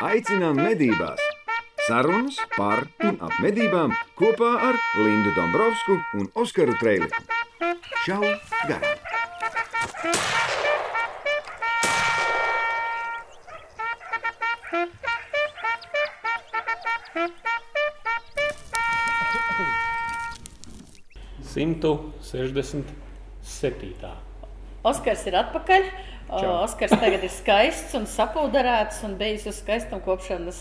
Aicinām medībās! Sarunas par un ap medībām kopā ar Lindu Dombrovskiju un Oskaru Trēliņu. Čau! Garām! Simtu sešdesmit septītā. Oskars ir atpakaļ. Čau. Oskars tagad ir skaists un sapūderēts un bijis uz skaistuma kopšanas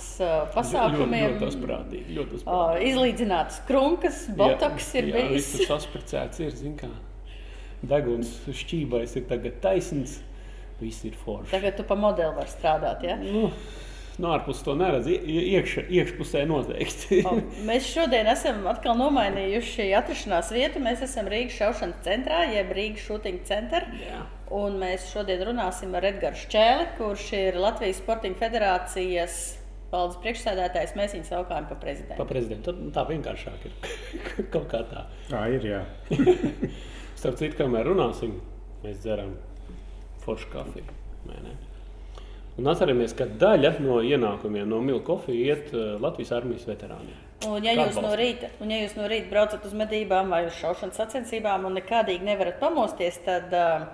pasākumiem. Ļoti. Ļoti O, asprātīgi. Izlīdzināts krunkas, botoks ir jā, bijis. Viss tas aspricēts ir, zin kā. Deguns šķībais ir tagad taisns. Viss ir forši. Tagad tu pa modeli vari strādāt. Ja? Nu, no ārpus to neredz. ie- Iekš, iekšpusē noteikti. O, Mēs šodien esam atkal nomainījuši atrašanās vietu. Mēs esam Rīgas šaušanas centrā, jeb Rīgas shooting centra. Jā. Un mēs šodien runāsim ar Edgars Čēli, kurš ir Latvijas Sporting Federācijas valdes priekšsēdētājs. Mēs viņu saukājam par Pa prezidentu. prezidentu. Tad Tā vienkāršāk ir. Kaut kā tā. Tā ir. Jā. Starp citu, kamēr runāsim, mēs dzeram foršu kafiju. vai ne? Un atceramies, ka daļa no ienākumiem no milka kofijas iet uh, Latvijas armijas veterāniem. Un ja, jūs no rīta, un ja jūs no rīta braucat uz medībām vai uz šaušanas sacensībām un nekādīgi nevarat pamosties, tad uh,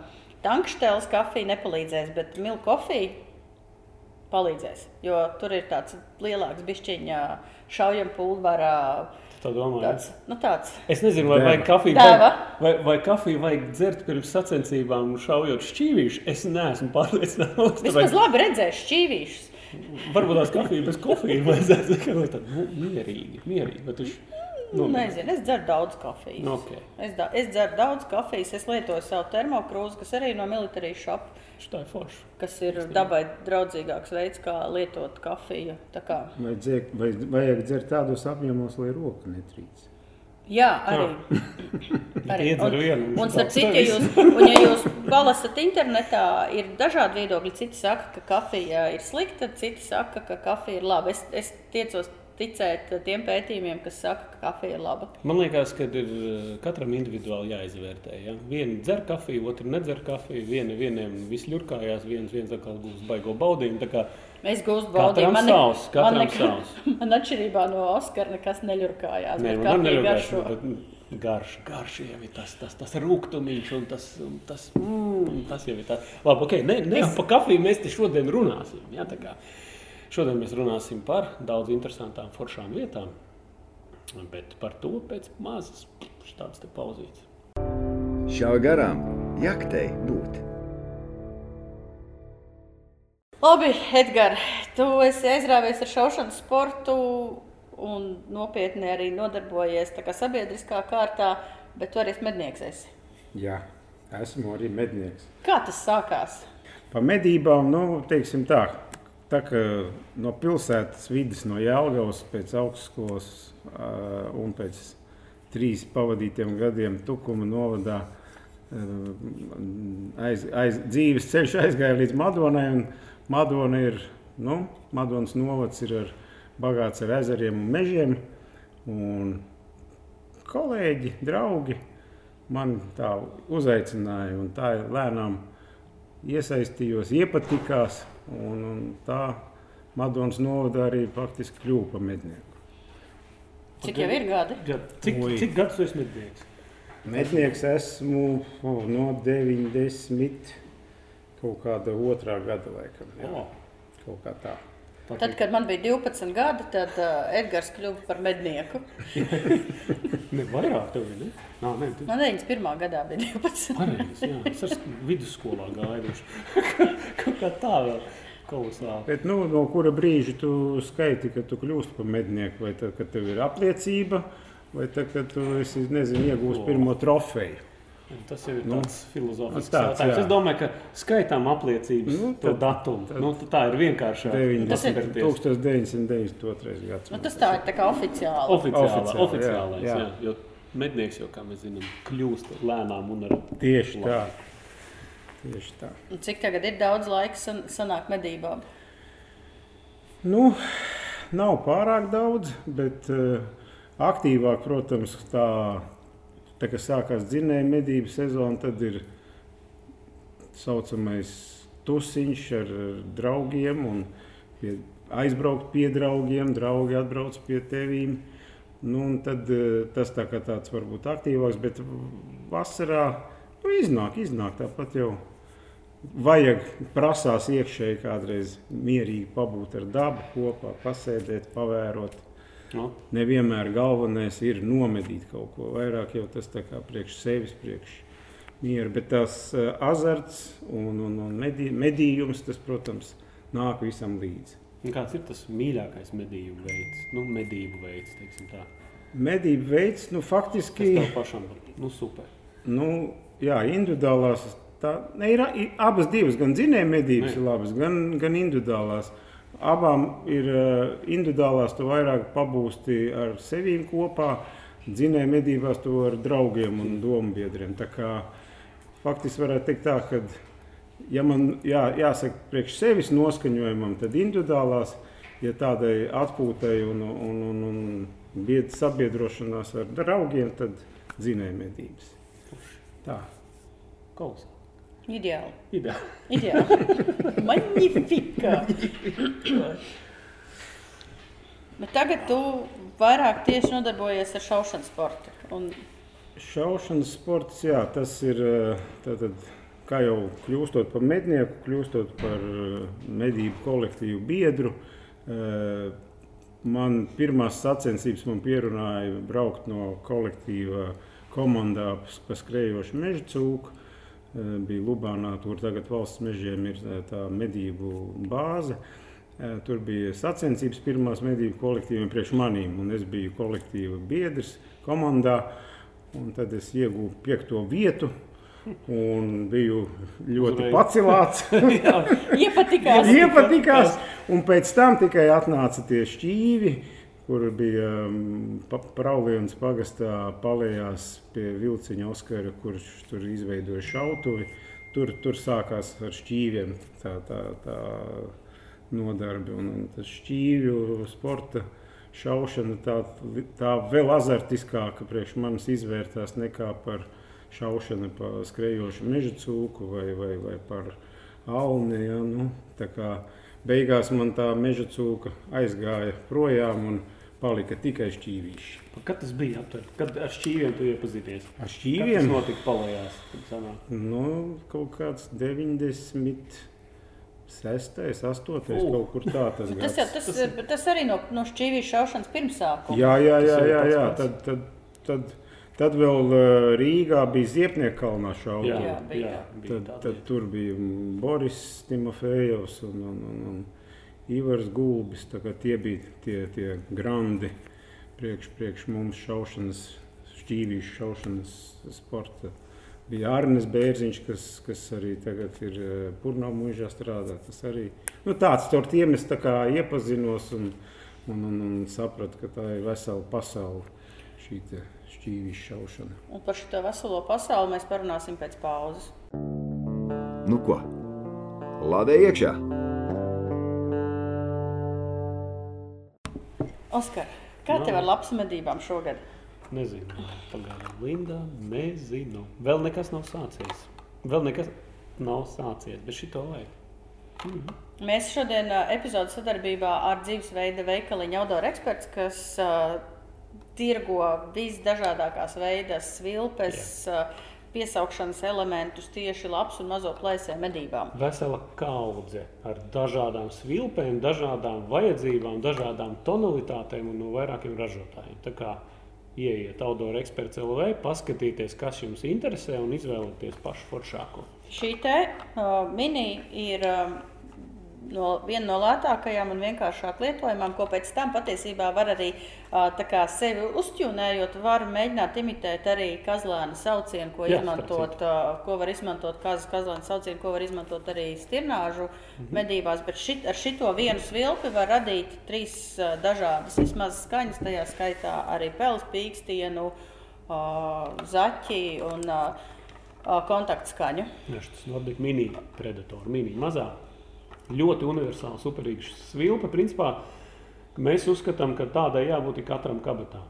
tankšķēles kafija nepalīdzēs, bet milka kofija palīdzēs. Jo tur ir tāds lielāks bišķiņa šaujam pulvara. Tā domāju. Tāds, nu tāds. Es nezinu, vai, Dēva. vai kafiju Dēva. vajag, vai, vai kafiju vajag dzert pirms sacensībām, šaujot šķīvīšu. Es neesmu pārliecināts. Vismaz labi redzēs šķīvīšus. Varbūt tās kafijas bez kofijas vajadzētu būt tādu nu, mierīgi. mierīgi bet viņš, Nu, nezinu, es dzeru daudz kafijas. Nu, ok. Es, da, es dzeru daudz kafijas. Es lietoju savu termokrūzi, kas arī no militārijas forša. Kas ir dabai draudzīgāks veids, kā lietot kafiju. Kā Vajag, vajag, vajag dzert tādos apjomos, lai roka netrīc. Jā, arī. arī. Iedzer vienu, Un, un un starp citu, ja jūs, un, ja jūs palasat internetā, ir dažādi viedokļi. Citi saka, ka kafija ir slikta, citi saka, ka kafija ir laba. Es, es tiecos ticēt tiem pētījumiem, kas saka, ka kafija ir laba. Man liekas, ka ir eh, katram individuāli jāizvērtē. Ja? Viena dzer kafiju, otra nedzer kafiju. Viena vieniem viss ļurkājās, viens, viens atkal gūst baigo baudījumu. Es gūstu baudījumu. savs, katram man, savs. man atšķirībā no Oskara nekas neļurkājās. Nē, man bet mm, garš, garš jau ir tas, tas, tas rūkstošs un tas, un tas, mm, tas jau ir tas. Labi, ok, ne, ne Es- par kafiju mēs te šodien runāsim. Ja, šodien mēs runāsim par daudz interesantām foršām lietām, bet par to pēc mazas tādas te pauzītes. Šā garām jaktei būt! Labi, Edgars, tu esi aizrāvies ar šaušanas sportu un nopietni arī nodarbojies tā kā sabiedriskā kārtā, bet tu arī esi mednieks. Esi. Jā, esmu arī mednieks. Kā tas sākās? Pa medībām, nu, teiksim tā, tā kā no pilsētas vidas, no Jālgavas pēc augstskolas uh, un pēc trīs pavadītiem gadiem Tukuma novadā uh, aiz, aiz, dzīves ceļš aizgāja līdz Madonai. Madona ir, nu, Madonas novads ir ar, bagāts ar ezeriem un mežiem. Un kolēģi, draugi man tā uzaicināja, un tā lēnām iesaistījos, iepatikās. Un, un tā Madonas novada arī faktiski kļuva par mednieku. Cik jau ir gadi? Ja, cik, Oi. cik gadus esat mednieks? Mednieks esmu oh, no 90. kaut kāda otrā gada, laikam. Jā, O, kaut kā tā. Tad, kad man bija 12 gadi, tad uh, Edgars kļuva par mednieku. ne vairāk tev ir, ne? Nā, nē, tu Man 91. gadā bija 12. pareizi, jā. Es esmu vidusskolā gājuši. Kaut kā tā vēl kolosāli. Bet, nu, no kura brīža tu skaiti, ka tu kļūsi par mednieku? Vai tad, kad tev ir apliecība, vai tad, kad tu esi, nezinu, iegūsi pirmo trofeju? Tas jau ir Nu, tāds filozofisks tāds, jautājums. jā. Es domāju, ka skaitām apliecības Nu, nu, to tad- datumu. tad- Nu, tā ir vienkāršāk. 90, Paskatīties. 1992. gads. Nu, tas tā ir tā kā oficiāli. Oficiālā, Oficiāli, oficiālais, jā, jā, jā. Jo mednieks jau, kā mēs zinām, kļūst lēnām un ar Tieši tā. Tieši tā. Un Cik tagad ir daudz laika san sanāk medībām? Nu, nav pārāk daudz, bet uh, aktīvāk, protams, tā, tā kā sākās dzinēja medību sezona, tad ir saucamais tusiņš ar draugiem. Un pie, aizbraukt pie draugiem, draugi atbrauc pie tevīm. Nu, tad eh, tas tā kā tāds varbūt aktīvāks, bet vasarā nu, iznāk, iznāk tāpat jau. Vajag prasās iekšēji kādreiz mierīgi pabūt ar dabu kopā, pasēdēt, pavērot. Nu, Nevienmēr galvenais ir nomedīt kaut ko vairāk, jau tas tā kā priekš sevis, priekš miera. Bet tas eh, azarts un, un, un medī, medījums, tas, protams, nāk visam līdzi. un kāds ir tas mīļākais medību veids? Nu, medību veids, teiksim tā. Medību veids, nu, faktiski, tev pašam nu, super? nu, jā, individuālās. Tā, ne, ir, ir abas divas, gan dzinēja medības Ne. ir labas, gan, gan individuālās. Abām ir uh, individuālās, tu vairāk pabūsti ar sevi kopā, dzinēja medībās to ar draugiem un domu biedriem. Faktiski varētu teikt tā, ka, ja man jā, jāsaka priekš sevis noskaņojumam, tad individuālās, ja tādai atpūtai un, un, un, un bied, sabiedrošanās ar draugiem, tad dzinēja medības. Tā. Kaut Ideāli. Ideāli. Ideāli. Magnifika. Bet tagad tu vairāk tieši nodarbojies ar šaušanas sportu. Un Šaušanas sports, jā, tas ir eh, tātad, kā jau kļūstot par mednieku, kļūstot par eh, medību kolektīvu biedru. eh, Man pirmās sacensības man pierunāja braukt no kolektīva komandā pa skrējošu meža cūku. Eh, Bija Lubānā, tur tagad valsts mežiem ir eh, tā medību bāze. Eh, Tur bija sacensības pirmās medību kolektīviem priekš manīm, un es biju kolektīva biedrs komandā. Un tad es ieguvu piekto vietu un biju ļoti Uzreiz. pacelāts. iepatikās. Iepatikās, un pēc tam tikai atnāca tie šķīvi, kur bija pa- Praulienas pagastā palējās pie vilciņa Oskara, kurš tur izveidoja šautuvi. Tur, tur sākās ar šķīviem tā, tā, tā nodarbi. Un, un tas šķīvju sporta šaušana tā, tā vēl azartiskāka priekš manis izvērtās nekā par šaušanu pa skrejošu meža cūku vai, vai, vai par alni. Ja, nu, beigās man tā meža cūka aizgāja projām un palika tikai šķīvīši. Kad tas bija aptuveni? Kad ar šķīviem tu iepazinies? Ar Kad tas šķīviem notika palējās? nu, kaut kāds 90. Sestais, astotais, U. kaut kur tā tas Tas, jau, gads. tas, tas, tas arī no, no šķīvijas šaušanas pirmsākuma. Jā, jā, jā, Tas jā, tas jā. Tad, tad, tad, tad vēl uh, Rīgā bija Ziepnieku kalnā šauba. Jā, Jā, bija, jā, bija Tad, tad tur bija Boris Timofejovs un, un, un, un Ivars Gulbis. Tie bija tie, tie grandi priekš, priekš mums šaušanas, šķīvīšu šaušanas sporta. Bija Arnēs Bērziņš, kas, kas arī tagad ir Purnā mūžā strādā. Tas arī nu, tāds ar tiem es tā kā iepazinos un, un, un, un sapratu, ka tā ir vesela pasaule šī te šķīvīšu šaušana. Un par šo veselo pasauli mēs parunāsim pēc pauzes. Nu ko? Lādē iekšā! Oskar, kā tev ar labs medībām šogad? Nezinu, pagaidām, Linda. Nezinu. Vēl nekas nav sācies. Vēl nekas nav sācies, bet šito vajag. Mēs šodien ā, epizodē sadarbībā ar dzīvesveida veikaliņu Outdoor Experts, kas uh, tirgo visdažādākās veidas svilpes, uh, piesaukšanas elementus tieši labs un mazo plēsēju medībām. Vesela kaudze ar dažādām svilpēm, dažādām vajadzībām, dažādām tonalitātēm un no vairākiem ražotājiem. Tā kā ieiet Outdoor Experts LV, paskatīties, kas jums interesē un izvēlēties pašu foršāko. Šī te uh, mini ir um, no, viena no lētākajām un vienkāršāk lietojamām, ko pēc tam patiesībā var arī kā sevi uztjūnējot, var mēģināt imitēt arī kazlēna saucienu, ko, Jā, izmantot, ko var izmantot kaz, kazlēna saucienu, ko var izmantot arī stirnāžu Mhm. medībās. Bet šit, ar šito vienu svilpi var radīt trīs dažādas vismaz skaņas, tajā skaitā arī pels, pīkstienu, zaķi un kontaktskaņu. Ja, tas Nordic mini predator, mini mazā. Ļoti universāla, superīga svilpe. Principā mēs uzskatām, ka tādai jābūt katram kabatā.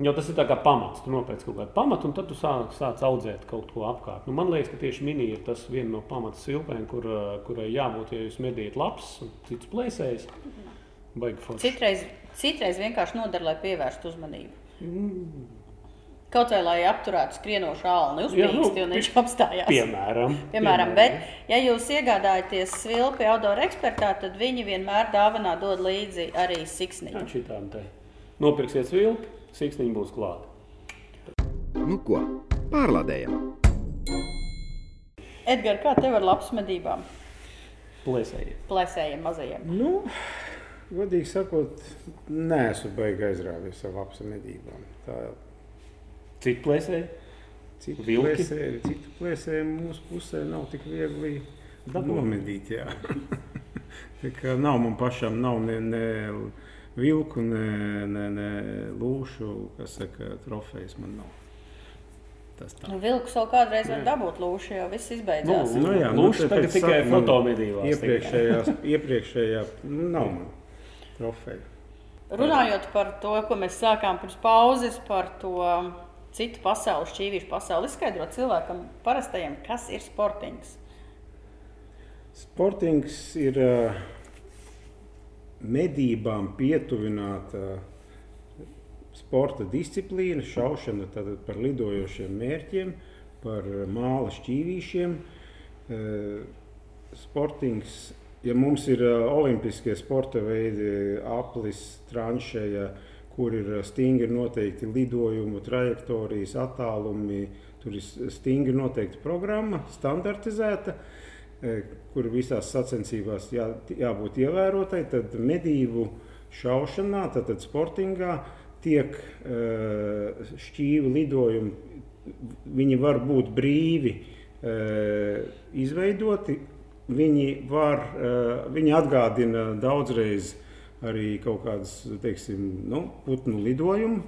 Jo tas ir tā kā pamats. Tu nopērci kaut kādu pamatu, un tad tu sāc, sāc audzēt kaut ko apkārt. Nu, man liekas, ka tieši minija ir tas viena no pamata silpēm, kur, uh, kurai jābūt, ja jūs medījat labs un cits plēsējs. Forši. Citreiz, citreiz vienkārši noder, lai pievērstu uzmanību. Kaut vai lai apturētu skrienošu alni, Jā, nu, jo viņš apstājās. Piemēram, Piemēram, bet, ja jūs iegādājaties svilpi outdoor ekspertā, tad viņi vienmēr dāvanā dod līdzi arī siksniņu. šitām te nopirksiet vilku, siksniņi būs klāta. Nu ko, pārlādējam! Edgars, kā tev ar labs medībām? Plēsēji. Plēsējiem mazajiem. Nu, godīgi sakot, neesmu baigi aizrāvies ar labs medībām. Tā Citi plēsēji. citu Vilki? plēsēju, citu plēsēju mūsu pusē nav tik viegli nomedīt. nav man pašam, nav ne, ne vilku, ne, ne, ne lūšu, kas saka, trofejas man nav. Tas tā. Nu, vilku savu kādreiz var dabūt lūšu, jo viss izbeidzās. Nu, jā, Lūši tāpēc tagad tikai fotomedībās Iepriekšējā, iepriekšējā nu, nav man trofeja. Runājot par to, ko mēs sākām pirms pauzes, par to citu pasauli, šķīvīšu pasauli, izskaidrot cilvēkam, parastajam, kas ir sportings. Sportings ir ā, medībām pietuvināta sporta disciplīna, šaušana tātad par lidojošiem mērķiem, par māla šķīvīšiem. Ā, Sportings, ja mums ir ā, olimpiskie sporta veidi, aplis, tranšēja, kur ir ā, stingri noteikti lidojumu, trajektorijas, attālumi, tur ir stingri noteikta programma, standartizēta eh, kur visās sacensībās jā, jābūt ievērotai, tad medību šaušanā, tad, tad sportingā tiek eh, šķīvi lidojumi. Viņi var būt brīvi eh, izveidoti, viņi, var, eh, viņi atgādina daudzreiz arī kaut kādas teiksim, nu, putnu lidojumu.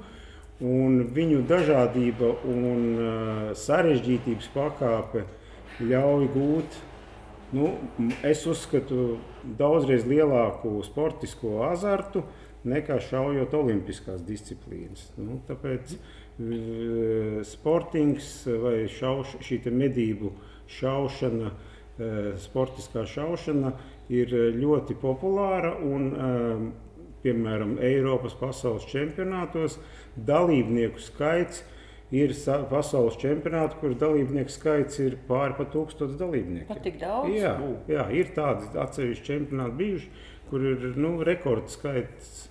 Un viņu dažādība un uh, sarežģītības pakāpe ļauj gūt Nu, es uzskatu daudzreiz lielāku sportisko azartu nekā šaujot olimpiskās disciplīnas. Nu, tāpēc e, sportings vai šauš, šī medību šaušana, e, sportiskā šaušana ir ļoti populāra un, e, piemēram, Eiropas pasaules čempionātos dalībnieku skaits ir sa- pasaules čempionāti, kur dalībnieku skaits ir pāri pa tūkstotis dalībnieku. Pat tik daudz? Jā, jā, ir tādi atsevišķi čempionāti bijuši, kur ir nu, rekordskaits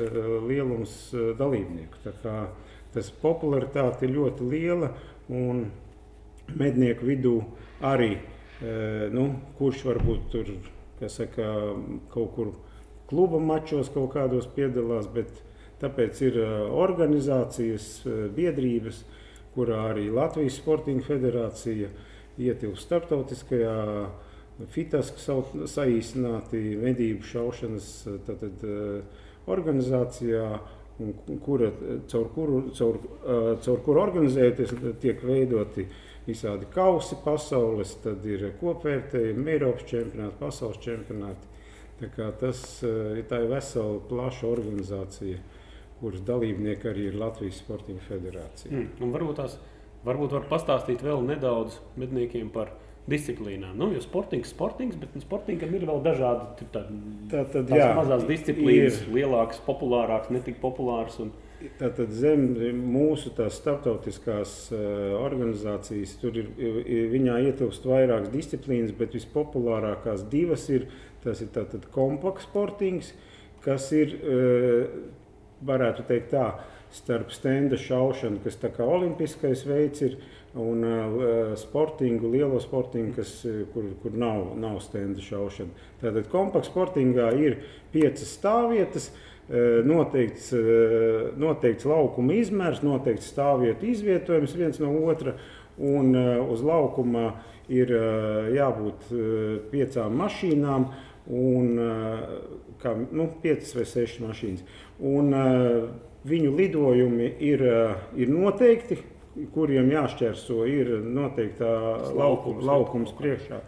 eh, lielums eh, dalībnieku. Tā kā Tas popularitāte ir ļoti liela un mednieku vidū arī, eh, nu, kurš varbūt tur, kas saka, kaut kur kluba mačos kaut kādos piedalās, bet tāpēc ir organizācijas, biedrības, kurā arī Latvijas Sporting Federācija ietilpst starptautiskajā FITAS, kas saīsināti medību šaušanas tātad, organizācijā, kura, caur, kuru, caur, caur kuru organizējoties tiek veidoti visādi kausi pasaules, tad ir kopvērtējumi, Eiropas čempionāti, pasaules čempionāti. Tā kā tas eh, tā ir vesela plaša organizācija, kuras dalībnieki arī ir Latvijas Sporting Federācija. Mm. Un varbūt tās varbūt var pastāstīt vēl nedaudz medniekiem par disciplīnām. Nu, jo sportings, sportings, bet nu, sportingam ir vēl dažādi tā, Tā tad, jā, mazās disciplīnas, ir. lielākas, populārākas, netik populāras. Un, Tātad zem mūsu starptautiskās eh, organizācijas, tur ir, viņā ietilpst vairākas disciplīnas, bet vispopulārākās divas ir, tas ir tātad kompakts sportings, kas ir, eh, varētu teikt tā, starp stenda šaušanu, kas tā kā olimpiskais veids ir, un uh, sportingu, lielo sportingu, kas, eh, kur, kur nav, nav stenda šaušana. Tātad kompakts sportingā ir piecas stāvvietas, eh, noteikts, eh, noteikts laukuma izmērs, noteikts stāvvietu izvietojums viens no otra, un eh, uz laukuma ir eh, jābūt eh, piecām mašīnām, un, eh, kā, nu, piecas vai sešas mašīnas. Un, eh, viņu lidojumi ir, eh, ir noteikti, kuriem jāšķērso, ir noteiktā laukums, laukums, priekšā.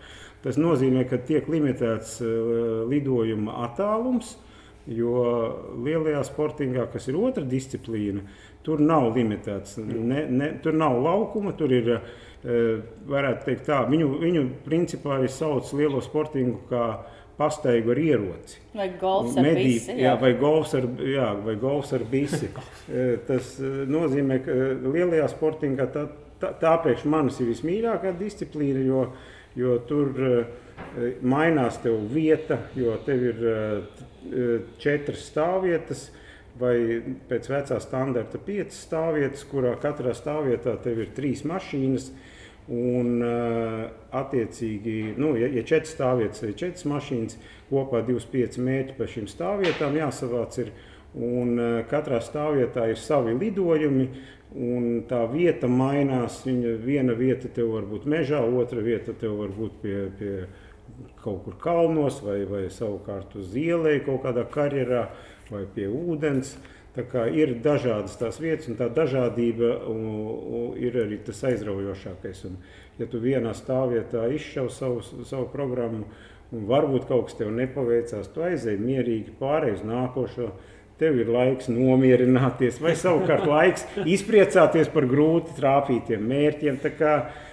Tas nozīmē, ka tiek limitēts eh, lidojuma attālums. Jo lielajā sportingā, kas ir otra disciplīna, tur nav limitēts. Ne, ne, tur nav laukuma, tur ir, varētu teikt, tā. Viņu, viņu principā arī sauc lielo sportingu kā pastaigu ar ieroci. Vai golfs ar Medī- bisi, jā. Jā, vai golfs ar, jā, vai golfs ar bisi. Eh, Tas eh, nozīmē, ka lielajā sportingā tā, tā, tā priekš manis ir vismīļākā disciplīna, jo, jo tur mainās tev vieta, jo tev ir četras stāvvietas. Vai pēc vecā standarta piecas stāvvietas, kurā katrā stāvvietā tev ir trīs mašīnas, Un, uh, attiecīgi, nu, ja, ja četras stāvvietas vai četras mašīnas, kopā 25 mērķi par šīm stāvvietām jāsavāc. Ir, un, uh, katrā stāvvietā ir savi lidojumi, un tā vieta mainās. Viņa, viena vieta tev var būt mežā, otra vieta tev var būt pie, pie kaut kur kalnos, vai, vai savukārt uz ielas, kaut kādā karjerā, vai pie ūdens. Ir dažādas tās vietas, un tā dažādība u, u, ir arī tas aizraujošākais. Un, ja tu vienā stāvvietā izšauj savu, savu programmu, un varbūt kaut kas tev nepaveicās, tu aizej mierīgi pārējai uz nākošo. Tev ir laiks nomierināties, vai savukārt laiks izpriecāties par grūti trāpītiem mērķiem. Tā kā, eh,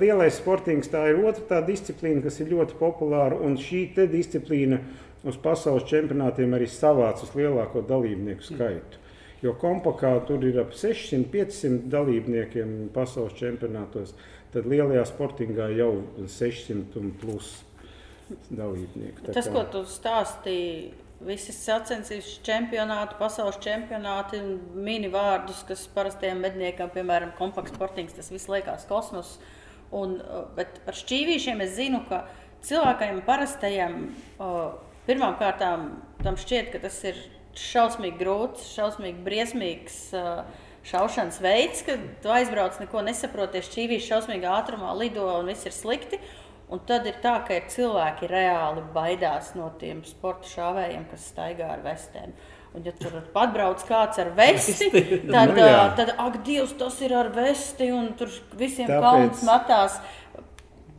Lielais sportings tā ir otra tā disciplīna, kas ir ļoti populāra. Un šī disciplīna uz pasaules čempionātiem arī savāc uz lielāko dalībnieku skaitu. Jo kompakā tur ir ap 600-500 dalībniekiem pasaules čempionātos. Tad lielajā sportingā jau 600 un plus dalībnieku. Tas, kā- ko tu stāstīji, visas sacensības, čempionāti, pasaules čempionāti, un mini vārdus, kas parastiem medniekam, piemēram, kompakts sportings, tas viss liekas kosmos. Un, uh, bet par šķīvīšiem es zinu, ka cilvēkiem parastajam uh, pirmām kārtām tam šķiet, ka tas ir šausmīgi grūts, šausmīgi briesmīgs. uh, Šaušanas veids, kad tu aizbrauc, neko nesaproties, šķīvīs šausmīgā ātrumā lido un viss ir slikti. Un tad ir tā, ka ir cilvēki reāli baidās no tiem sporta šāvējiem, kas staigā ar vestēm. Un, ja tur atbrauc kāds ar vesti, tad, Nu jā. tad ak, Dievs, tas ir ar vesti, un tur visiem Tāpēc- kalns matās.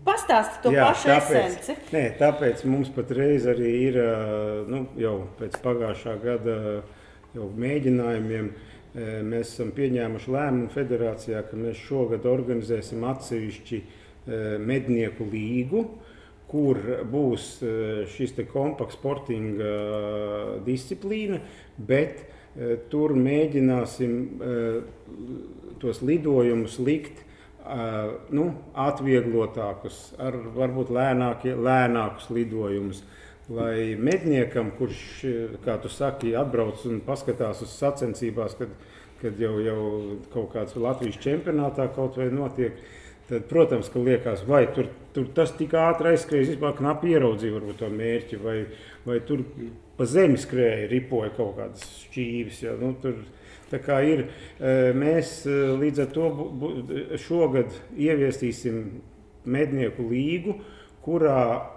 Pastāsti to Jā, pašu esenci. Nē, tāpēc mums patreiz arī ir nu, jau pēc pagājušā gada jau mēģinājumiem. Mēs esam pieņēmuši lēmumu federācijā, ka mēs šogad organizēsim atsevišķi ā, mednieku līgu, kur būs ā, šis kompakts sportinga ā, disciplīna, bet tur mēģināsim tos lidojumus likt uh, nu, atvieglotākus, ar varbūt lēnākie, lēnākus lidojumus. Lai medniekam, kurš, eh, kā tu saki, atbrauc un paskatās uz sacensībās, kad, kad jau, jau kaut kāds Latvijas čempionātā kaut vai notiek, tad, protams, ka liekas, vai tur, tur tas tik ātri aizskrēja, vispār knapi ieraudzīja varbūt to mērķi, vai, vai tur pa zemi skrēja, ripoja kaut kādas šķīvis. Ja, nu, tur, Tā kā ir, eh, mēs eh, līdz ar to šogad ieviesīsim mednieku līgu, kurā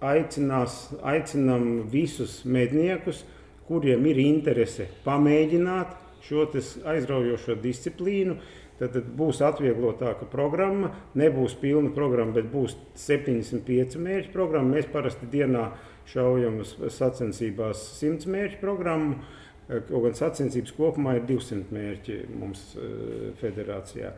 aicinās, aicinām visus medniekus, kuriem ir interese pamēģināt šo aizraujošo disciplīnu. Tad, tad būs atvieglotāka programma, nebūs pilna programma, bet būs 75 mērķu programma. Mēs parasti dienā šaujam uz sacensībās 100 mērķu programmu. Kaut gan sacensības kopumā ir 200 mērķi mums eh, federācijā.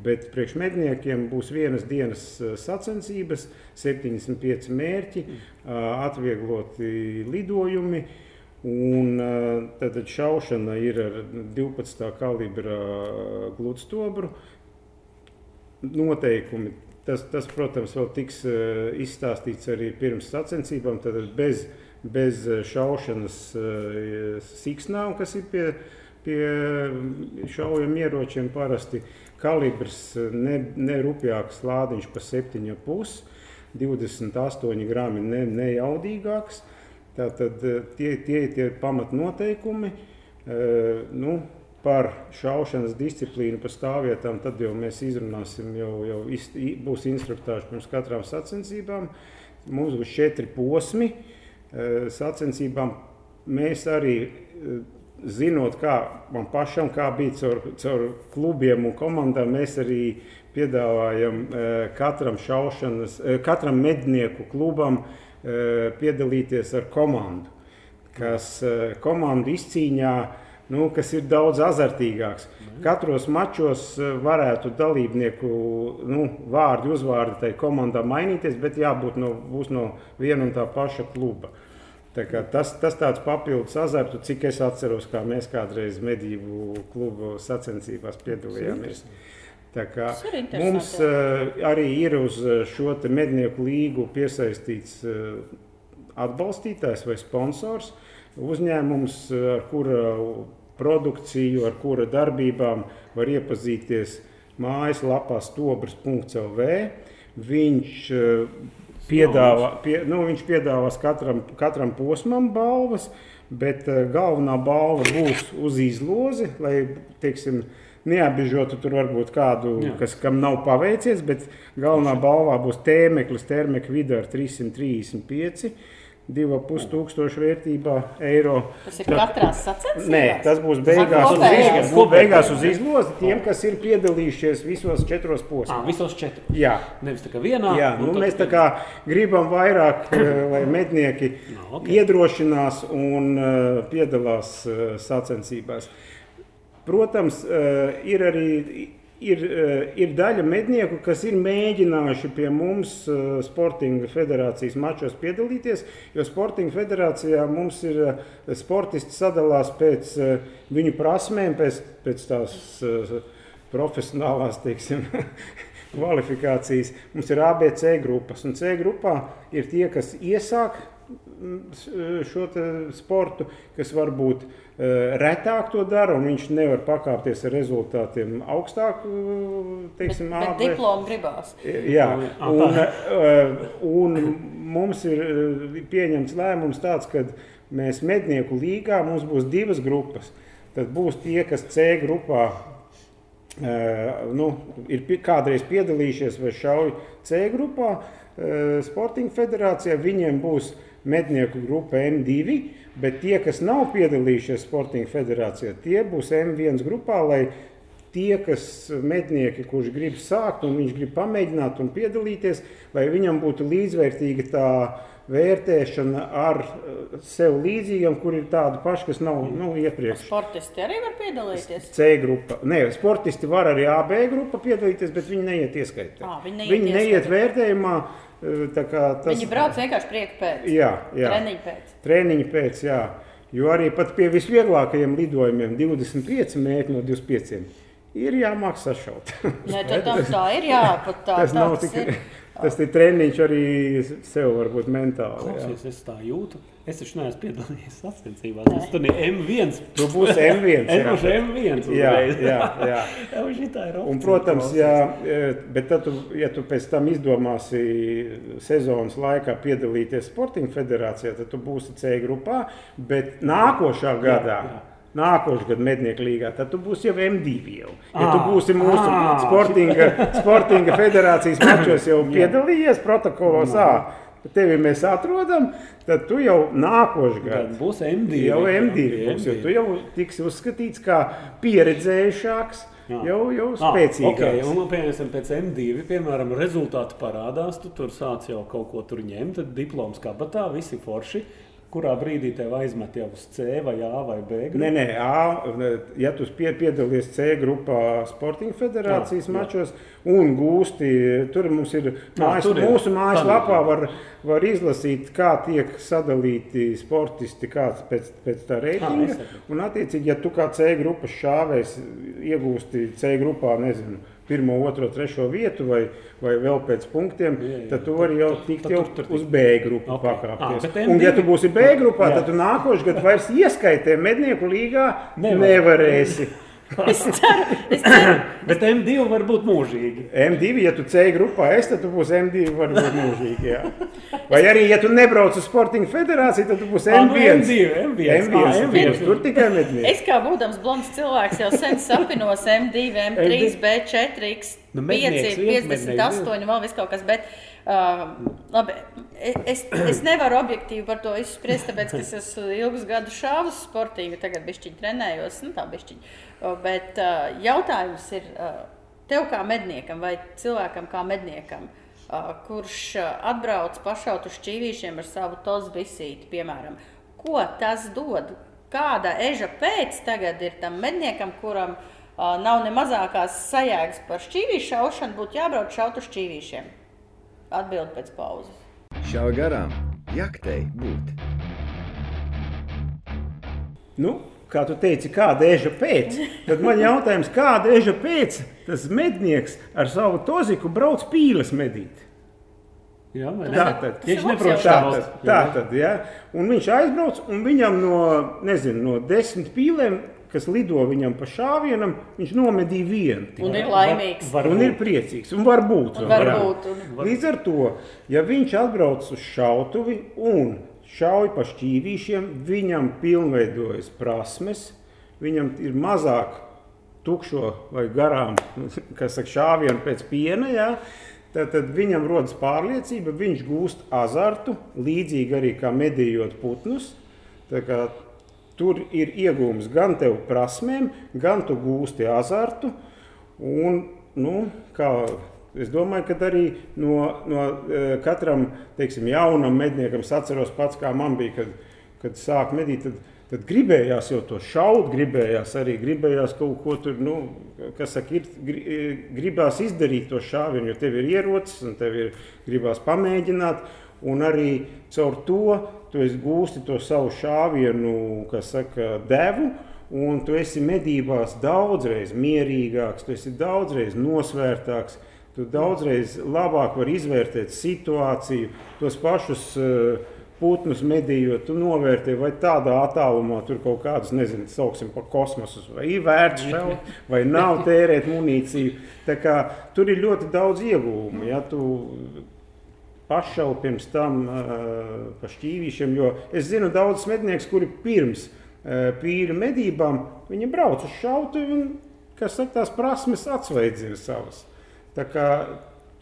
Bet priekšmedniekiem būs vienas dienas eh, sacensības, 75 mērķi, eh, atviegloti lidojumi. Un eh, tad šaušana ir ar 12. kalibra gludstobru. Noteikumi. Tas, tas, protams, vēl tiks eh, izstāstīts arī pirms sacensībām. Tad bez, bez eh, šaušanas eh, siksnām, kas ir pie, pie šaujam ieročiem parasti. Kalibrs eh, ne, ne rupjāks lādiņš pa 7,5, 28 grami ne, nejaudīgāks. Tātad eh, tie, tie ir tie pamatnoteikumi. Eh, Nu, par šaušanas disciplīnu, par stāvvietām, tad jau mēs izrunāsim, jau, jau būs instruktāži pirms katrām sacensībām. Mums būs četri posmi eh, sacensībām. Mēs arī zinot, kā man pašam kā bija caur, caur klubiem un komandām, mēs arī piedāvājam katram šaušanas, katram mednieku klubam piedalīties ar komandu. kas eh, komandu izcīņā, nu, kas ir daudz azartīgāks. Katros mačos eh, varētu dalībnieku nu, vārdi, uzvārdi tai komandai mainīties, bet jābūt no, no viena un tā paša kluba. Tas, tas tāds papildus azartu, cik es atceros, kā mēs kādreiz medību klubu sacensībās piedalījāmies. Tā mums uh, arī ir uz eh, šo te mednieku līgu piesaistīts uh, atbalstītājs vai sponsors. Uzņēmums, ar kura produkciju, ar kura darbībām var iepazīties mājaslapā stobrs.lv. Viņš eh, piedāvā, pie, nu, viņš piedāvās katram, katram posmam balvas, bet galvenā balva būs uz izlozi, lai teiksim, neapbežotu tur varbūt kādu, Jā. kas, kam nav paveicies, bet galvenā balvā būs tēmeklis, termekļa vidū ar 335. 2,5 tūkstošu vērtībā eiro. Tas ir katrā sacensībā. Nē, tas būs beigās uz, izlozi, būs beigās uz izlozi tiem, kas ir piedalījušies visos četros Ah, posmos. visos četros. Jā, Nevis tā kā vienā. jā nu, mēs tā kā gribam vairāk, eh, lai mednieki Nu, ok. iedrošinās un eh, piedalās eh, sacensībās. Protams, eh, ir arī ir, eh, ir daļa mednieku, kas ir mēģinājuši pie mums eh, Sportinga federācijas mačos piedalīties, jo Sportinga federācijā mums ir sportisti sadalās pēc viņu prasmēm, pēc, pēc tās profesionālās, teiksim, kvalifikācijas. Mums ir ABC grupas, un C grupā ir tie, kas iesāk mm, šo sportu, kas varbūt eh, retāk to dara, un viņš nevar pakāpties ar rezultātiem augstāk, eh, Bet, teiksim, bet AB. diplomu gribās. Jā, Ah, un, eh, un mums ir eh, pieņemts lēmums tāds, ka mēs mednieku līgā mums būs divas grupas. Tad būs tie, kas C grupā eh, nu, ir kādreiz piedalījušies vai šauj C grupā. eh, Sporting federācijā viņiem būs mednieku grupa M2, bet tie, kas nav piedalījušies Sporting federācijā, tie būs M1 grupā, lai tie, kas mednieki, kurš grib sākt un viņš grib pamēģināt un piedalīties, lai viņam būtu līdzvērtīga tā vērtēšana ar eh, sev līdzīgiem, kur ir tādi paši, kas nav nu, iepriekš. Sportisti arī var piedalīties. C grupa. Nē, sportisti var arī AB grupa piedalīties, bet viņi neiet ieskaitā. Viņi neiet viņi neiet vērtējumā. Eh, Tas... Viņi brauc vienkārši prieka pēc. Jā, jā. Treniņu pēc. Treniņi pēc, jā. Jo arī pat pie visvieglākajiem lidojumiem, 25 metri no 25, ir jāmāk sašaut. Nē, tad tā, tā ir jā, pat tā, tas nav tikai ir. Tas ir treniņš arī sev, varbūt mentāli. Jā. Klausies, es tā jūtu. Es taču neesmu piedalījies sacensībās. Es tur biju M1. Tu būsi M1. Es jā. būšu M1. Jā, jā, jā. Jā, šitā ir Un, protams, jā, e, bet tad, tu, ja tu pēc tam izdomāsi sezonas laikā piedalīties Sporting federācijā, tad tu būsi C grupā. Bet nākošā gadā, jā. Nākošais gads mednieku līgā, tad tu būsi jau M2. Jau. Ja tu Ā, būsi mūsu ā, sportinga, sportinga federācijas mačos jau piedalījies protokolos, ā, tevi mēs atrodam, tad tu jau nākošais gads. būs M2. Jau M2 būs, jo tu jau tiksi uzskatīts kā pieredzējušāks, Jā. jau, jau Ah, spēcīgāks. Okay, un, piemēram, pēc M2, piemēram, rezultāti parādās, tu tur sāc jau kaut ko tur ņemt, tad diploms kabatā, visi forši. Kurā brīdī tev aizmet jau uz C vai A vai B? grupu? Nē, nē, A, ja tu pie, piedalies C grupā Sporting federācijas Jā, jā. mačos un gūsti, tur mums ir, mājas, tur ir. mūsu mājaslapā var, var izlasīt, kā tiek sadalīti sportisti kāds pēc, pēc tā reitinga. saprotu. Un, attiecīgi, ja tu kā C grupas šāvējs iegūsti C grupā, nezinu, pirmo, otro, trešo vietu vai, vai vēl pēc punktiem, Jā, jā. tad tu vari jau tikt jau uz. B grupu Ok. pakāpties. Ah, Un, ja M2 tu būsi B grupā, Jā. tad tu nākošais gads vairs ieskaitē mednieku līgā Nevar. nevarēsi. Es ceru, es ceru, Bet M2 var būt mūžīgi. M2, ja tu C grupā esi, tad tu būsi M2 varbūt mūžīgi. Jā. Vai arī, ja tu nebrauc uz Sporting federāciju, tad tu būsi Ah, nu, M1. M2, M1. M1, Ah, tu M1. būsi tur tikai mednieki. es kā būdams blonds cilvēks jau sen sapinos M2, M3, B4, X, Nu, 5, mednieks viens, 58, vēl viss kaut kas. Bet, uh, labi, es, es nevaru objektīvi par to izspriest, tāpēc, es esmu ilgus gadus šāvis sportīgi, tagad bišķiņi trenējos, nu tā bišķiņi. Bet uh, jautājums ir uh, tev kā medniekam vai cilvēkam kā medniekam, uh, kurš atbrauc pašaut uz šķīvīšiem ar savu tos bisīti, piemēram, ko tas dod? Kāda eža pēc tagad ir tam medniekam, kuram nav ne mazākās sajēgas par šķīvīšu šaušanu, būtu jābrauc šaut uz šķīvīšiem? Atbild pēc pauzes. Šā garām jaktei būt. Nu, kā tu teici, kāda eža pēc? Tad man jautājums, kāda eža pēc tas mednieks ar savu toziku brauc pīles medīt? Jā? Tā tad, Viņš neprot tā tad, tā tad ja? Un viņš aizbrauc, un viņam no, nezinu, no desmit pīlēm, kas lido viņam pa šāvienam, viņš nomedīja vienu. Un ir laimīgs. Var Un ir priecīgs, un varbūt. Un varbūt, un- Līdz ar to, ja viņš atbrauc uz šautuvi un šauj pa šķīvīšiem, viņam pilnveidojas prasmes, viņam ir mazāk tukšo vai garām, kas saka, šāvienu pēc piena. Jā. Tad, tad viņam rodas pārliecība, viņš gūst azartu, līdzīgi arī kā medījot putnus. Tā kā Tur ir iegūms gan tev prasmēm, gan tu gūsti azartu. Un, nu, kā, es domāju, ka arī no, no eh, katram teiksim, jaunam medniekam, es atceros pats, kā man bija, kad, kad sāk medīt. Tad, Tad gribējās jau to šaut, gribējās arī gribējās kaut ko tur, nu, kas saka, ir, eh, gribās izdarīt to šāvienu, jo tev ir ierocis un tev ir gribās pamēģināt. Un arī caur to tu gūsti to savu šāvienu, kas saka, devu. Un tu esi medībās daudzreiz mierīgāks, tu esi daudzreiz nosvērtāks, tu daudzreiz labāk vari izvērtēt situāciju, tos pašus uh, putnus medījot, tu novērtē, vai tādā attālumā tur kaut kādus, nezinu, sauksim par kosmosu, vai ir vērts šaut, vai nav tērēt munīciju. Tā kā tur ir ļoti daudz ieguvumu. Ja tu pašau pirms tam uh, pa šķīvīšiem, jo es zinu daudzus medniekus, kuri pirms uh, pīra medībām, viņi brauc uz šautu un, kas saka, tās prasmes atsveidzina savas. Tā kā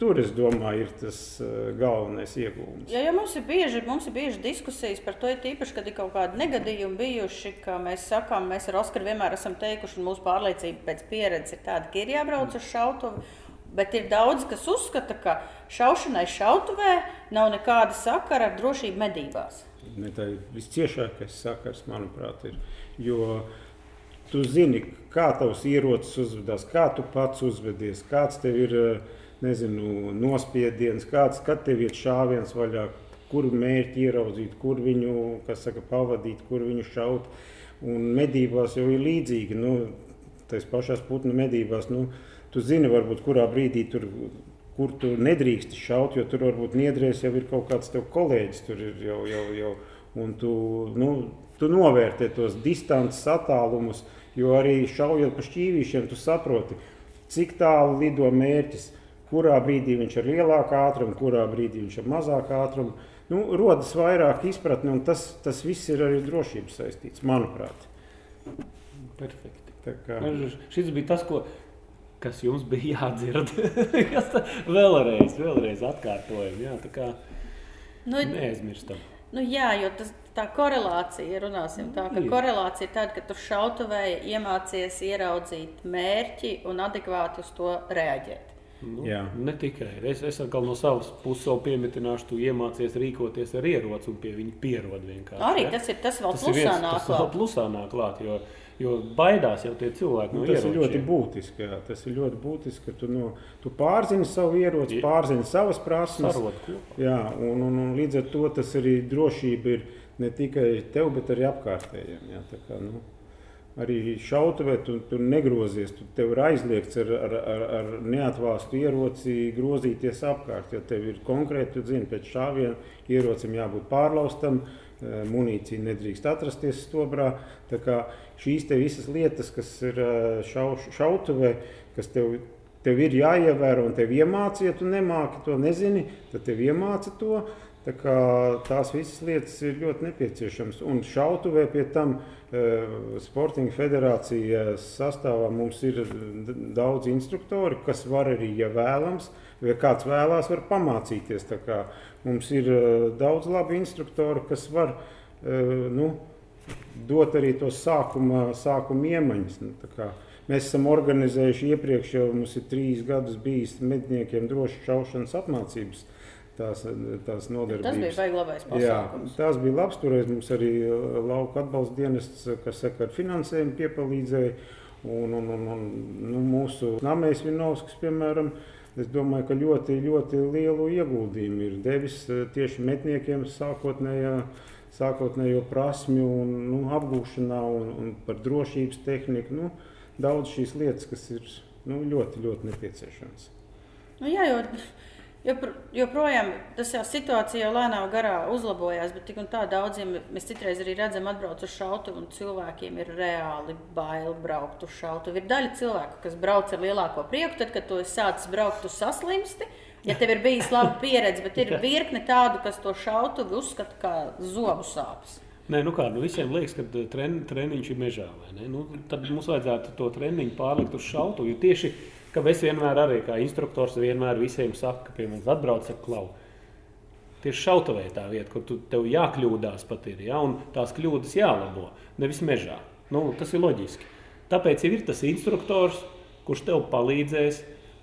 tur, es domāju, ir tas uh, galvenais iegūms. Ja, ja mums, ir bieži, mums ir bieži diskusijas par to, ir tīpaši, kad ir kaut kādi negadījumi bijuši, ka mēs sakām, mēs ar Oskaru vienmēr esam teikuši, un mūsu pārliecība pēc pieredzes ir tāda, ka ir jābrauc uz šautuvi. Bet ir daudz, kas uzskata, ka šaušanai šautuvē nav nekāda sakara ar drošību medībās. Ne, tā ir visciešākais sakars, manuprāt, ir. Jo tu zini, kā tavs ierocis uzvedās, kā tu pats uzvedies, kāds tev ir nezinu, nospiediens, kāds kad tev ir šāviens vaļā, kur mērķi ieraudzīt, kur viņu saka, pavadīt, kur viņu šaut. Un medībās jau ir līdzīgi. Nu, Tās pašās putnu medībās, nu, tu zini, varbūt kurā brīdī tur kur tu nedrīkst šaut, jo tur varbūt niedrēs jau ir kaut kāds tev kolēģis. Tur ir jau, jau, jau un tu, nu, tu novērtē tos distances attālumus, jo arī šaujot pa šķīvīšiem, tu saproti, cik tālu lido mērķis, kurā brīdī viņš ir lielākā ātruma, kurā brīdī viņš ir mazākā ātruma. Nu, rodas vairāk izpratne, un tas, tas viss ir arī drošības saistīts, manuprāt. Perfekti. Kā, Šis bija tas, ko, kas jums bija jādzird. Vēlreiz, vēlreiz atkārtojam. Jā, tā kā Nu, neaizmirstam. Nu, jā, jo tas, tā korelācija, runāsim tā, ka Ir. korelācija ir tāda, ka tu šautuvēji iemācies ieraudzīt mērķi un adekvāti uz to reaģēt. Nu, Jā. ne tikai. Es, es atkal no savas puses vēl piemetināšu, tu iemācies rīkoties ar ieroci un pie viņa pierod vienkārši. Arī ja? tas ir tas vēl tas ir plusā viens, tas nāk vēl klāt. plusā nāk klāt, jo, jo baidās jau tie cilvēki nu, no tas ir ļoti ieročiem. būtiski. Jā. Tas ir ļoti būtiski, ka tu, no, tu pārzini savu ieroci, pārzini savas prasmes. Jā, un, un, un līdz ar to tas arī drošība ir ne tikai tev, bet arī apkārtējiem. Jā, tā kā, nu, arī šautavē tu, tu negrozies, tu tev ir aizliegts ar, ar, ar, ar neatvāstu ieroci grozīties apkārt. Ja tev ir konkrēti, tu zini, pēc šāviena ierocim jābūt pārlaustam, eh, munīcija nedrīkst atrasties stobrā. Tā kā šīs te visas lietas, kas ir eh, šau, šautavē, kas tev tev ir jāievēro un tev iemācīja, ja tu nemāki to nezini, tad tev iemāca to. Tā kā tās visas lietas ir ļoti nepieciešamas. Un šautavē pie tam eh, Sportinga federācijas sastāvā mums ir daudz instruktori, kas var arī, ja vēlams, vai kāds vēlās, var pamācīties. Tā kā Mums ir eh, daudz labi instruktori, kas var eh, nu, dot arī tos sākuma, sākuma iemaņas. Nu, kā Mēs esam organizējuši iepriekš, jau mums ir trīs gadus bijis medniekiem droši šaušanas apmācības. Tās, tās Tas bija nodarbības. baigi labais Jā, pasākums. tās bija labs. Toreiz mums arī uh, lauka atbalsta dienests, uh, kas saka, ar finansējumu piepalīdzēja. Un, un, un, un, nu, mūsu Namēs Vinovskis, piemēram, es domāju, ka ļoti, ļoti lielu ieguldījumu ir devis uh, tieši metniekiem sākotnējā, sākotnējo prasmju un, nu, apgūšanā un, un par drošības tehniku. Nu, daudz šīs lietas, kas ir nu, ļoti, ļoti nepieciešamas. Nu, jā, jo, jopr, joprojām tas jau situācija jau lēnām garā uzlabojās, bet tik un tā daudziem mēs citreiz arī redzam, atbrauc uz šautuvu, un cilvēkiem ir reāli bail braukt uz šautuvu. Ir daļa cilvēku, kas brauc ar lielāko prieku, tad, kad tu sācis braukt, tu saslimsti. Ja tev ir bijis laba pieredze, bet ir virkne tādu, kas to šautuvi uzskata kā zobu sāpes. Nē, nu kā, nu visiem liekas, ka uh, tren, treniņš ir mežā. Nu, tad mums vajadzētu to treniņu pārlikt uz šautu. Jo tieši es vienmēr arī kā instruktors vienmēr visiem saku, ka pie manis atbrauc ar klauvu. Tieši šautavē tā vieta, kur tu, tev jākļūdās pat ir, ja? un tās kļūdas jālabo, nevis mežā. Nu, tas ir loģiski. Tāpēc ir tas instruktors, kurš tev palīdzēs,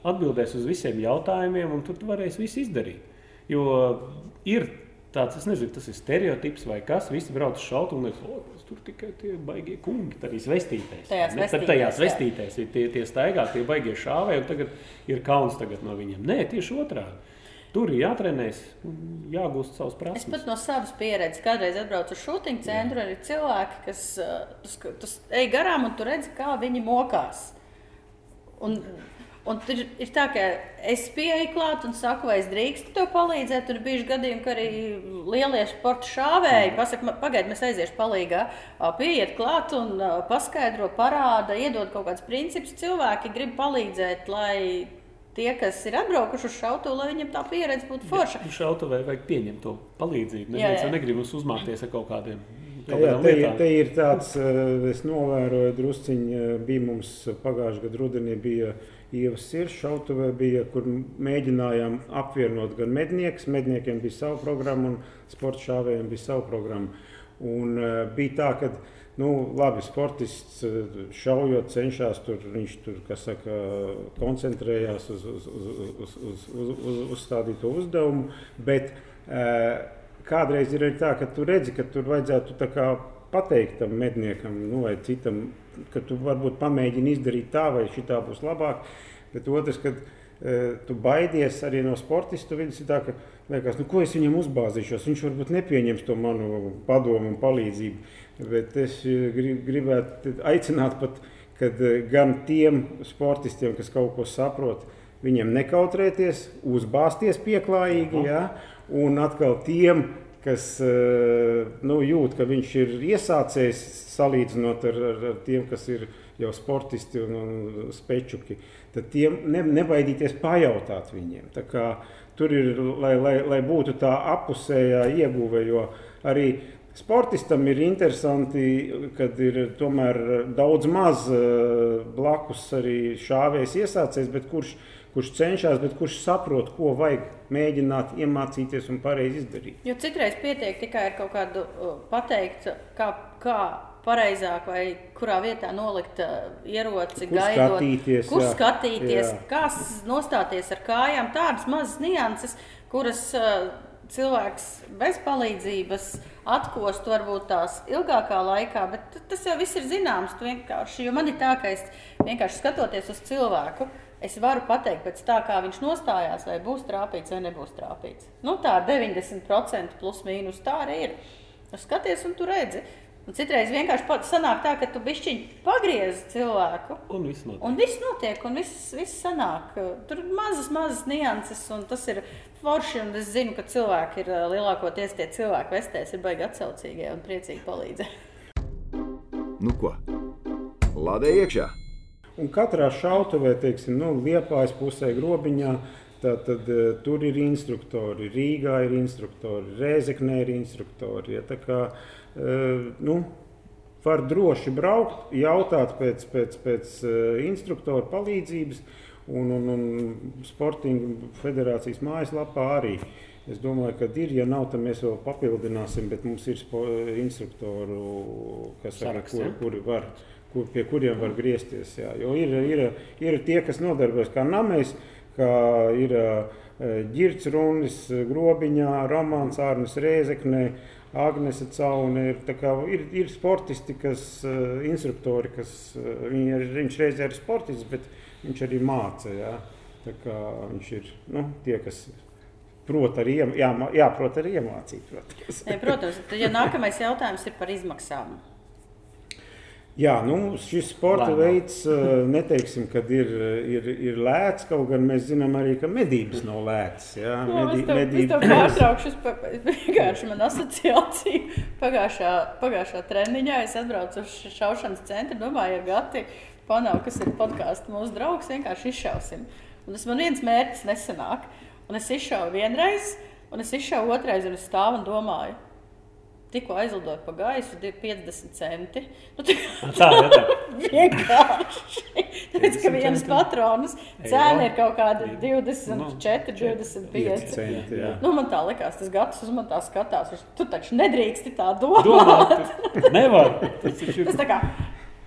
atbildēs uz visiem jautājumiem, un tu varēsi visu izdarīt. Jo ir tāds, es nezinu, tas ir stereotips vai kas, visi brauc uz šautu un liekas, o, tas tur tikai tie baigie kungi, tad ir vestītēs. Tajās ne? Vestītēs, tajās jā. vestītēs ir tie, tie staigā, tie baigie šāvēji, un tagad ir kauns tagad no viņiem. Nē, tieši otrādi. Tur ir jātrenēs, un jāgūst savas Es prasības. pat no savas pieredzes kādreiz atbraucu uz šūtiņu centru. Arī cilvēki, kas tu, tu s- ej garām un tu redzi, kā viņi mokās. Un, un tur ir tā, ka es pieeju klāt un saku, vai es drīkstu tev palīdzēt. Tur bija gadījumi, ka arī lielie sporta šāvēji pasakā, pagaidiet, mēs aiziešu palīgā. Ā, Pieiet klāt un paskaidro, parāda, iedod kaut kādus principus. Cilvēki grib palīdzēt, lai tie, kas ir atbraukuši uz šautu, lai viņiem tā pieredze būtu forša. Šautavē vajag pieņemt to palīdzību. Neviens jau negrib mums uzmākties ar kaut kādiem. Kaut jā, te, ir- lietām. te ir tāds, eh, es novēroju, drusciņi eh, bija mums pagājušajā gadā rudenī bija Ievas sirds šautavē, bija, kur mēģinājām apvienot gan medniekus, medniekiem bija sava programma un sporta šāvējiem bija sava programma. Un uh, bija tā, ka, nu, labi, sportists eh, šaujot cenšas tur, viņš tur, kas saka, koncentrējās uz, uz, uz, uz, uz, uz, uz uzstādīto uzdevumu, bet uh, kādreiz ir arī tā, ka tu redzi, ka tur vajadzētu tā kā pateikt tam medniekam, nu, vai citam, ka tu varbūt pamēģini izdarīt tā, vai šī tā būs labāk. Bet otrs, kad e, tu baidies arī no sportista, tad ir tā, ka liekas, nu, ko es viņam uzbāzīšos. Viņš varbūt nepieņems to manu padomu un palīdzību. Bet es e, gri- gribētu aicināt pat, kad e, gan tiem sportistiem, kas kaut ko saprot, viņiem nekautrēties, uzbāzties pieklājīgi, ja? un atkal tiem, kas eh, nu, jūt, ka viņš ir iesācējis, salīdzinot ar, ar, ar tiem, kas ir jau sportisti un, un spečuki, tad tiem ne, nebaidīties pajautāt viņiem. Tā kā Tur ir, lai, lai, lai būtu tā apusējā ieguve, jo arī sportistam ir interesanti, kad ir tomēr daudz maz eh, blakus arī šāvējs iesācējs, bet kurš, kurš cenšas, bet kurš saprot, ko vajag mēģināt iemācīties un pareizi izdarīt. Jo citreiz pietiek tikai ar kaut kādu pateikt, kā, kā pareizāk vai kurā vietā nolikt uh, ieroci, Kur gaidot, skatīties, kur jā. skatīties, Jā. kā nostāties ar kājām. Tādas mazas nianses, kuras uh, cilvēks bez palīdzības atkost varbūt tās ilgākā laikā, bet tas jau viss ir zināms. Vienkārši, jo man ir tā, ka es vienkārši skatoties uz cilvēku. Es varu pateikt, pēc tā, kā viņš nostājās, vai būs trāpīts vai nebūs trāpīts. Nu, tā 90% plus mīnus tā arī ir. Tu skaties, un tu redzi. Un citreiz vienkārši pat sanāk tā, ka tu bišķiņi pagriezi cilvēku. Un viss notiek. Un viss notiek, un viss, viss sanāk. Tur ir mazas, mazas nianses, un tas ir forši. un Es zinu, ka cilvēki ir lielākoties tie cilvēki, vestēs, ir baigi atsaucīgie un priecīgi palīdzēt. Nu ko? Lādē iekšā! Un katrā šautavē, teiksim, nu, Liepājas pusē, grobiņā, tā, tad, uh, tur ir instruktori. Rīgā ir instruktori, Rēzeknē ir instruktori. Ja, tā kā, uh, nu, var droši braukt, jautāt pēc, pēc, pēc uh, instruktora palīdzības. Un, un, un Sportinga federācijas mājaslapā arī. Es domāju, ka ir, ja nav, tad mēs vēl papildināsim, bet mums ir instruktoru, kas saka, Saraksts, kur, kuri var, kur, pie kuriem var griezties. Jā. Jo ir, ir, ir tie, kas nodarbojas kā namēs, kā ir Girts Runis, Grobiņā, Romāns Ārnis Rēzeknē, Agnese Caune. Ir, kā, ir, ir sportisti, kas, instruktori, kas viņi ir, viņš reizē ir sportists, bet viņš arī māca. Ja? Tā kā viņš ir nu, tie, kas prot arī, jā, jāprot arī iemācīt. Protams, ne, protams ja nākamais jautājums ir par izmaksām. Jā, nu, šis sporta Lēnā. veids, neteiksim, kad ir, ir, ir lēts, kaut gan mēs zinām arī, ka medības nav lētas. Jā, no, Medi, es tev, medība... tev pārtraukšu, es vienkārši man asociācija pagājušā, pagājušā treniņā, es atbraucu uz šaušanas centru, domāju, ja Gati Panau, kas ir podkāsts mūsu draugs, vienkārši izšausim. Un tas man viens mērķis nesanāk. Un es izšauju vienreiz, un es izšauju otrreiz, un es stāvu un domāju, Tikko aizlidoju pa gaisu, 50 centi. Nu, tā tā ir. vienkārši. Tāpēc, ka vienas patronas cena ir kaut kāda 24, 25 centi. Nu, man tā likās, tas gads uz man tā skatās. Tu taču nedrīksti tā domāt. domāt nevar. Tas, tas tā kā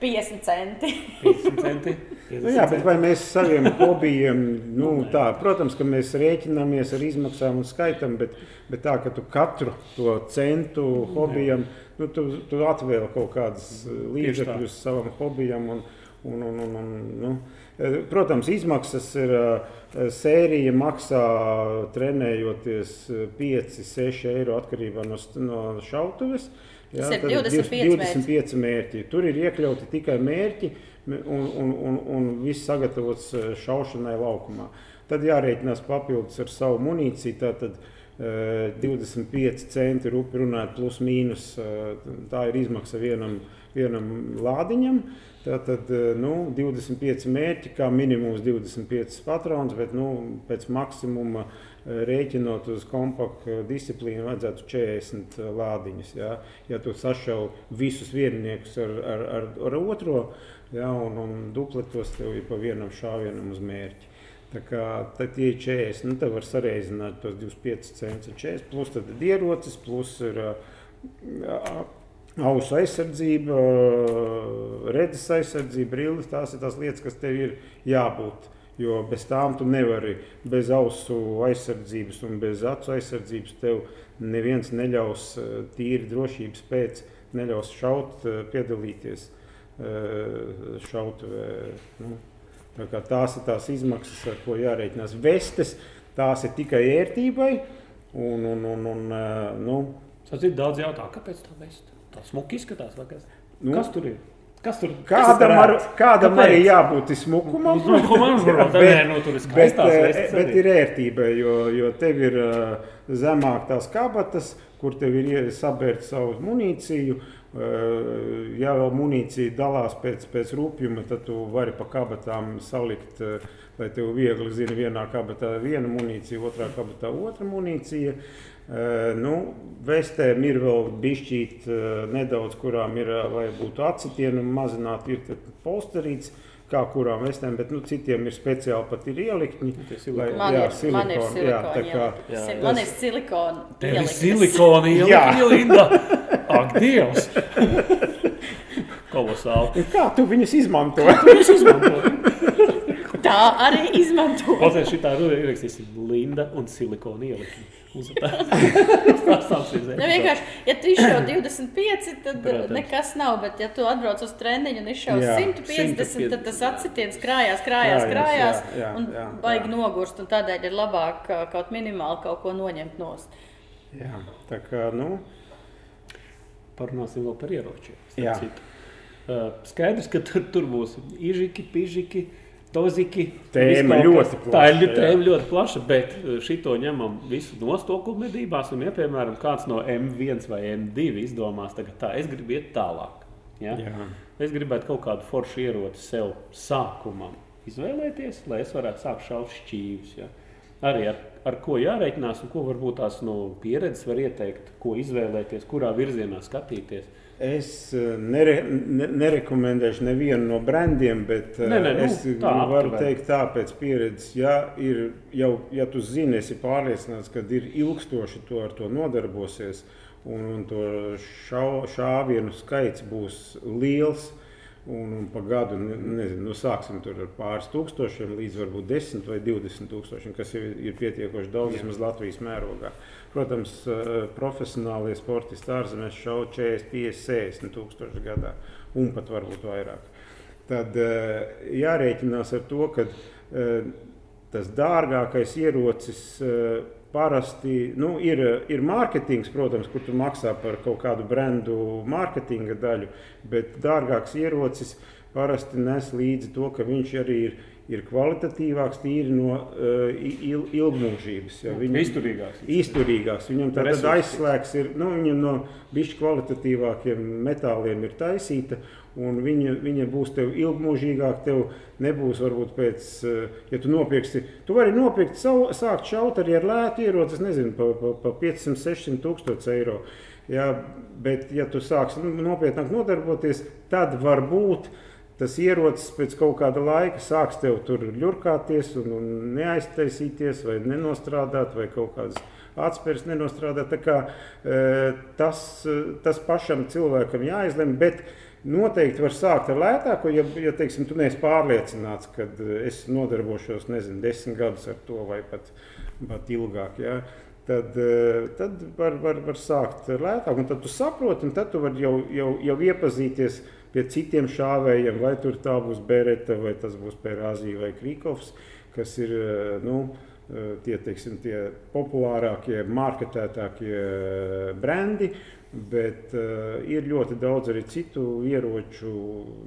50 centi. 50 centi. 50 nu, jā, bet vai mēs saviem hobijiem, nu, tā, protams, ka mēs rēķinamies ar izmaksām un skaitam, bet, bet tā, ka tu katru to centu hobijam, nu, tu, tu atvēl kaut kādas līdzekļus savam hobijam. Un, un, un, un, un, nu. Protams, izmaksas ir sērija, maksā trenējoties 5, 6 eiro atkarībā no, no šautuves. Uh, Jā, Tas ir 25, 25 mērķi. mērķi. Tur ir iekļauti tikai mērķi un, un, un, un viss sagatavots eh, šaušanai laukumā. Tad jārēķinās papildus ar savu munīciju. Tātad, 25 eh, centi rupi runājot, plus mīnus. Eh, tā ir izmaksa vienam, vienam lādiņam. Tātad nu, 25 mērķi, kā minimums 25 patrons, bet nu, pēc maksimuma uh, rēķinot uz kompaktu disciplīnu, vajadzētu 40 lādiņus. Ja, ja tu sašauji visus vienniekus ar, ar, ar, ar otro, ja, un, un dupletos tev ir pa vienam šāvienam uz mērķi. Tā kā tad ir 40, nu, tad var sareizināt tos 25 centus ar 40, plus tad ir ierocis, plus ir uh, ausu aizsardzība, redzes aizsardzība, brilles. Tās ir tās lietas, kas tev ir jābūt Jo bez tām tu nevari, bez ausu aizsardzības un bez acu aizsardzības tev neviens neļaus eh, tīri drošības pēc, neļaus šaut, eh, piedalīties eh, šautavē. Nu, tā tās ir tās izmaksas, ar ko jārēķinās. Vestes tās ir tikai ērtībai. Un, un, un, un, nu, Tas ir daudz jautājumu, kāpēc tā vesta? Tā smuki izskatās. Nu, kas tur ir? Kas tur kādam, ar, kādam Kāpēc? arī jābūt smukumam? bet, nu, bet, eh, bet ir ērtība, jo, jo tev ir uh, zemāk tās kabatas, kur tev ir sabērt savu munīciju. Uh, ja vēl munīcija dalās pēc, pēc rupjuma, tad tu vari pa kabatām salikt, uh, lai tev viegli zina, vienā kabatā viena munīcija, otrā kabatā otra munīcija. Uh, Nu, Vestēm ir vēl bišķīt nedaudz, kurām ir, lai būtu acitienu mazināt, ir polsterīts, kā kurām vestēm, bet nu, citiem ir speciāli pat ir ielikņi. Lai, man, jā, ir, silikon, man ir silikoni, jā, tā kā, jā, jā. Man ir silikoni. Tev ir silikoni ielikņi, Linda. Ak, Dievs! Kolosāli. Kā tu viņus izmanto? tu viņus izmanto? tā arī izmanto. Klausies, šitā rudenī ierakstīsim Linda un silikoni ielikņi. Tas ir vienkārši, ja tu izšauj 25, tad Protams. nekas nav. Bet, ja tu atbrauc uz treniņu un izšauj 150, 150, tad tas atsitiens krājās, krājās, krājās, jā, jā, un jā, baigi jā. nogurst. Tādēļ ir labāk kaut minimāli kaut ko noņemt nost. Jā, tā kā, nu. Parunāsim vēl par ieročiem. Skaidrs, ka tur, tur būs īžiki, pižiki. Uh, Toziki, tēma ļoti plaša. Tā ir tēma ļoti plaša, bet eh, šito ņemam visu nostoku medībās. Un, ja, piemēram, kāds no M1 vai M2 izdomās, tagad tā, es gribu iet tālāk. Ja? Jā. Es gribētu kaut kādu foršu ieroci sev sākumam izvēlēties, lai es varētu sākt šaut šķīvis. Ja? Arī ar, ar ko jārēķinās un ko varbūt tās no pieredzes var ieteikt, ko izvēlēties, kurā virzienā skatīties. Es eh, nere, ne, nerekomendēšu nevienu no brandiem, bet ne, ne, nu, es tā, varu aptuveni. teikt, tā pēc pieredzes, ja, ir, jau, ja tu zini, esi pārliecināts, ka ir ilgstoši to ar to nodarbosies, un, un to šau, šāvienu skaits būs liels, Un, un pa gadu, ne- nezinu, nu, sāksim ar pāris tūkstošiem līdz varbūt 10 vai 20 tūkstošiem, kas ir, ir pietiekoši daudz vismaz Latvijas mērogā. Protams, eh, profesionālie sportisti ārzemēs šauj 40, 50, 60 tūkstoši gadā un pat varbūt vairāk. Tad eh, jārēķinās ar to, ka eh, tas dārgākais ierocis parasti nu, ir, ir mārketings, protams, kur tu maksā par kaut kādu brendu mārketinga daļu, bet dārgāks ierocis parasti nes līdzi to, ka viņš arī ir, ir kvalitatīvāks tīri no uh, il, ilgmūžības. Ja, Izturīgāks. Izturīgāks. Viņam tā aizslēgs ir, nu, viņam no bišķi kvalitatīvākiem metāliem ir taisīta, un viņa, viņa būs tev ilgmūžīgāk, tev nebūs varbūt pēc, eh, ja tu nopirksi, tu vari nopirkt, savu, sākt šaut arī ar lētu ieroci, nezinu, pa, pa, pa 500, 600 tūkstoši eiro. Ja, bet, ja tu sāksi nu, nopietnāk nodarboties, tad varbūt tas ierocis pēc kaut kāda laika sāks tev tur ļurkāties un, un neaiztaisīties vai nenostrādāt vai kaut kādas atspērs nenostrādāt. Tā kā, e, tas, e, tas pašam cilvēkam jāizlemj, bet noteikti var sākt ar lētāko, ja, ja teiksim, tu neesi pārliecināts, ka es nodarbošos, nezinu, desmit gadus ar to vai pat, pat ilgāk. Ja? Tad, e, tad var, var, var sākt ar lētāku, un tad tu saproti, un tad tu vari jau, jau, jau iepazīties pie citiem šāvējiem, vai tur tā būs Bereta, vai tas būs Pērāzija vai Krīkovs, kas ir e, nu, tie, teiksim, tie populārākie, marketētākie brendi. Bet uh, ir ļoti daudz arī citu ieroču,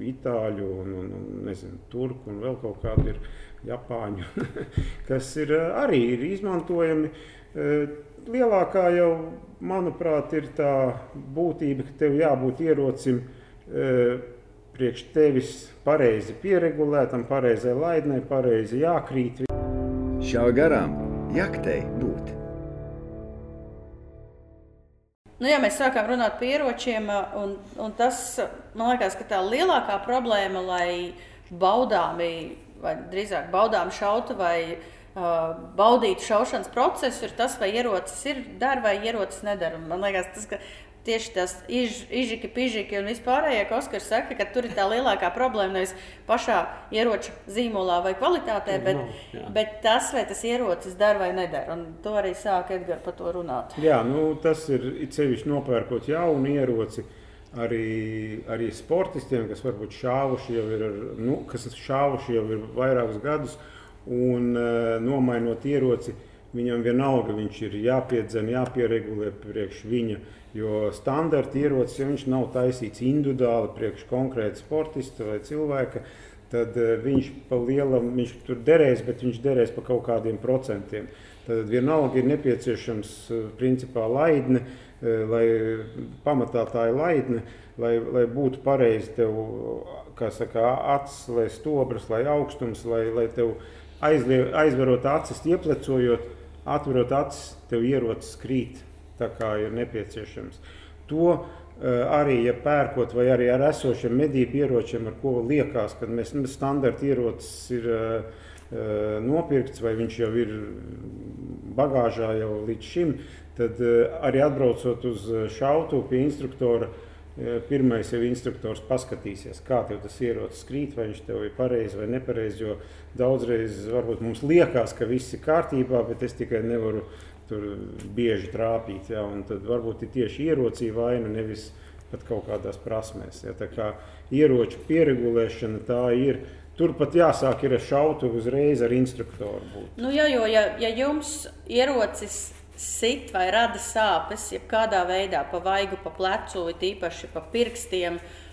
itāļu, un, un, un nezinu, turku un vēl kaut kādu ir japāņu, kas ir uh, arī ir izmantojami. Uh, lielākā jau, manuprāt, ir tā būtība, ka tev jābūt ierocim uh, priekš tevis pareizi pieregulētam, pareizai laidnei, pareizi jākrīt. Šā garām jaktei būt. Nu, ja mēs sākām runāt par ieročiem, un, un tas man liekas, ka tā lielākā problēma, lai baudāmi, vai drīzāk baudām šautu vai uh, baudītu šaušanas procesu, ir tas, vai ierocis ir dara vai ierocis nedara. Man liekas, tas, ka tieši tas iz, izžiki, pižiki un vispārējie, ka Oskars saka, ka tur ir tā lielākā problēma nevis pašā ieroča zīmolā vai kvalitātē, bet, nav, jā. bet tas, vai tas ierocis dara vai nedara. Un to arī sāk Edgars par to runāt. Jā, nu, tas ir it sevišķi nopērkot jaunu ieroci. Arī, arī sportistiem, kas varbūt šāvuši jau ir, nu, kas šāvuši jau ir vairākus gadus, un uh, nomainot ieroci, viņam vienalga viņš ir jāpiedzen, jāpieregulē priekš viņa. Jo standarta ierocis, ja viņš nav taisīts individuāli priekš konkrēta sportista vai cilvēka, tad eh, viņš pa lielam, viņš tur derēs, bet viņš derēs pa kaut kādiem procentiem. Tad vienalga ir nepieciešams eh, principā laidne, eh, lai pamatā tā ir laidne, lai, lai būtu pareizi tev, kā saka, acis, lai stobras, lai augstums, lai, lai tev aizlie, aizverot acis, ieplecojot, atverot acis, tev ierocis krīt tā kā ir nepieciešams. To uh, arī, ja pērkot, vai arī ar esošiem medību ieročiem, ar ko liekas, ka mēs nu, standarta ierocis ir uh, nopirkts, vai viņš jau ir bagāžā jau līdz šim, tad arī atbraucot uz šautu pie instruktora. Pirmais jau instruktors paskatīsies, kā tev tas ierocis krīt, vai viņš tev ir pareizi vai nepareizi. Jo daudzreiz varbūt mums liekas, ka viss ir kārtībā, bet es tikai nevaru tur bieži trāpīt. Un tad varbūt ir tieši ierocī vaina, nevis pat kaut kādās prasmēs. Ja, tā kā ieroču pieregulēšana tā ir. Turpat jāsāk ir ar šautu uzreiz ar instruktoru. Būt. Nu, jā, jo ja, ja jums ierocis sit vai rada sāpes, jebkādā veidā, pa vaigu, pa plecu, it īpaši pa pirkstiem, uh,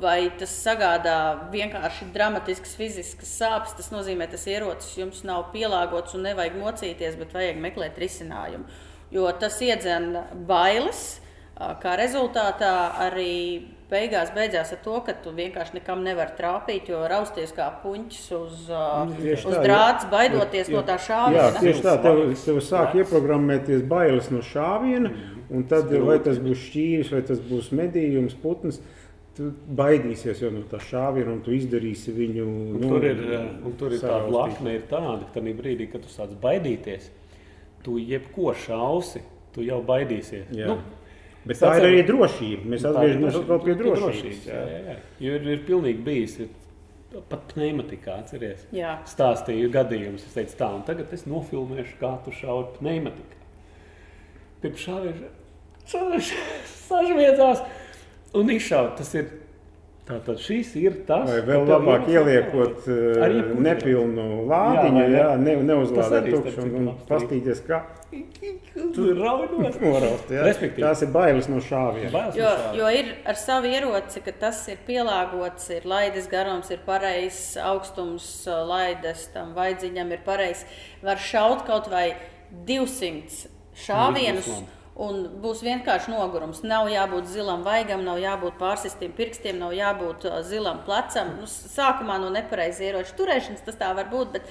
vai tas sagādā vienkārši dramatiskas fiziskas sāpes, tas nozīmē, ka tas ierocis jums nav pielāgots un nevajag mocīties, bet vajag meklēt risinājumu. Jo tas iedzen bailes, uh, kā rezultātā arī beigās beidzās ar to, ka tu vienkārši nekam nevari trāpīt, jo rausties kā puņķis uz, uh, Tieši uz drāts, jo- baidoties jo- no tā Jā, šāviena. tieši tā, tev, tev sāk ieprogrammēties bailes no šāviena, un tad vai tas būs šķīvis, vai tas būs medījums, putns. Tu baidīsies jau no tā šāviena, un tu izdarīsi viņu. Un Nu, tur ir, eh, un tur ir tāda lakne, ir tāda, ka tajā brīdī, kad tu sāc baidīties, tu jebko šausi, tu jau baidīsies. Jā. Nu, Bet tā ir arī drošība. Mēs atgriežamies pie drošības. drošības. Jā, jā, jā. Jo ir, ir pilnīgi bijis. Ir pat pneimatikā, atcerieties. Jā. Stāstīju gadījumus. Es teicu, tā, un tagad es nofilmēšu, kā tu šauji pneimatikā. Pirms šāvies sažviedzās un izšaut. Tas ir Tātad šis ir tas, Vai vēl labāk ieliekot uh, nepilnu lādiņu, Jā, jā, ne? neuzlādēt tukšu un, un pastīties, kā Tu ir raudos. noraust. jā. Respektīvi. Tās ir bailes no šāviena. Bailes no Jo, šāda. jo ir ar savu ieroci, ka tas ir pielāgots, ir laides garums, ir pareizs augstums, laides tam vaidziņam ir pareizs. Var šaut kaut vai 200 šāvienus. Labi. Un būs vienkārši nogurums. Nav jābūt zilam vaigam, nav jābūt pārsistiem pirkstiem, nav jābūt zilam plecam. Nu, sākumā no nepareizas ieroča turēšanas tas tā var būt, bet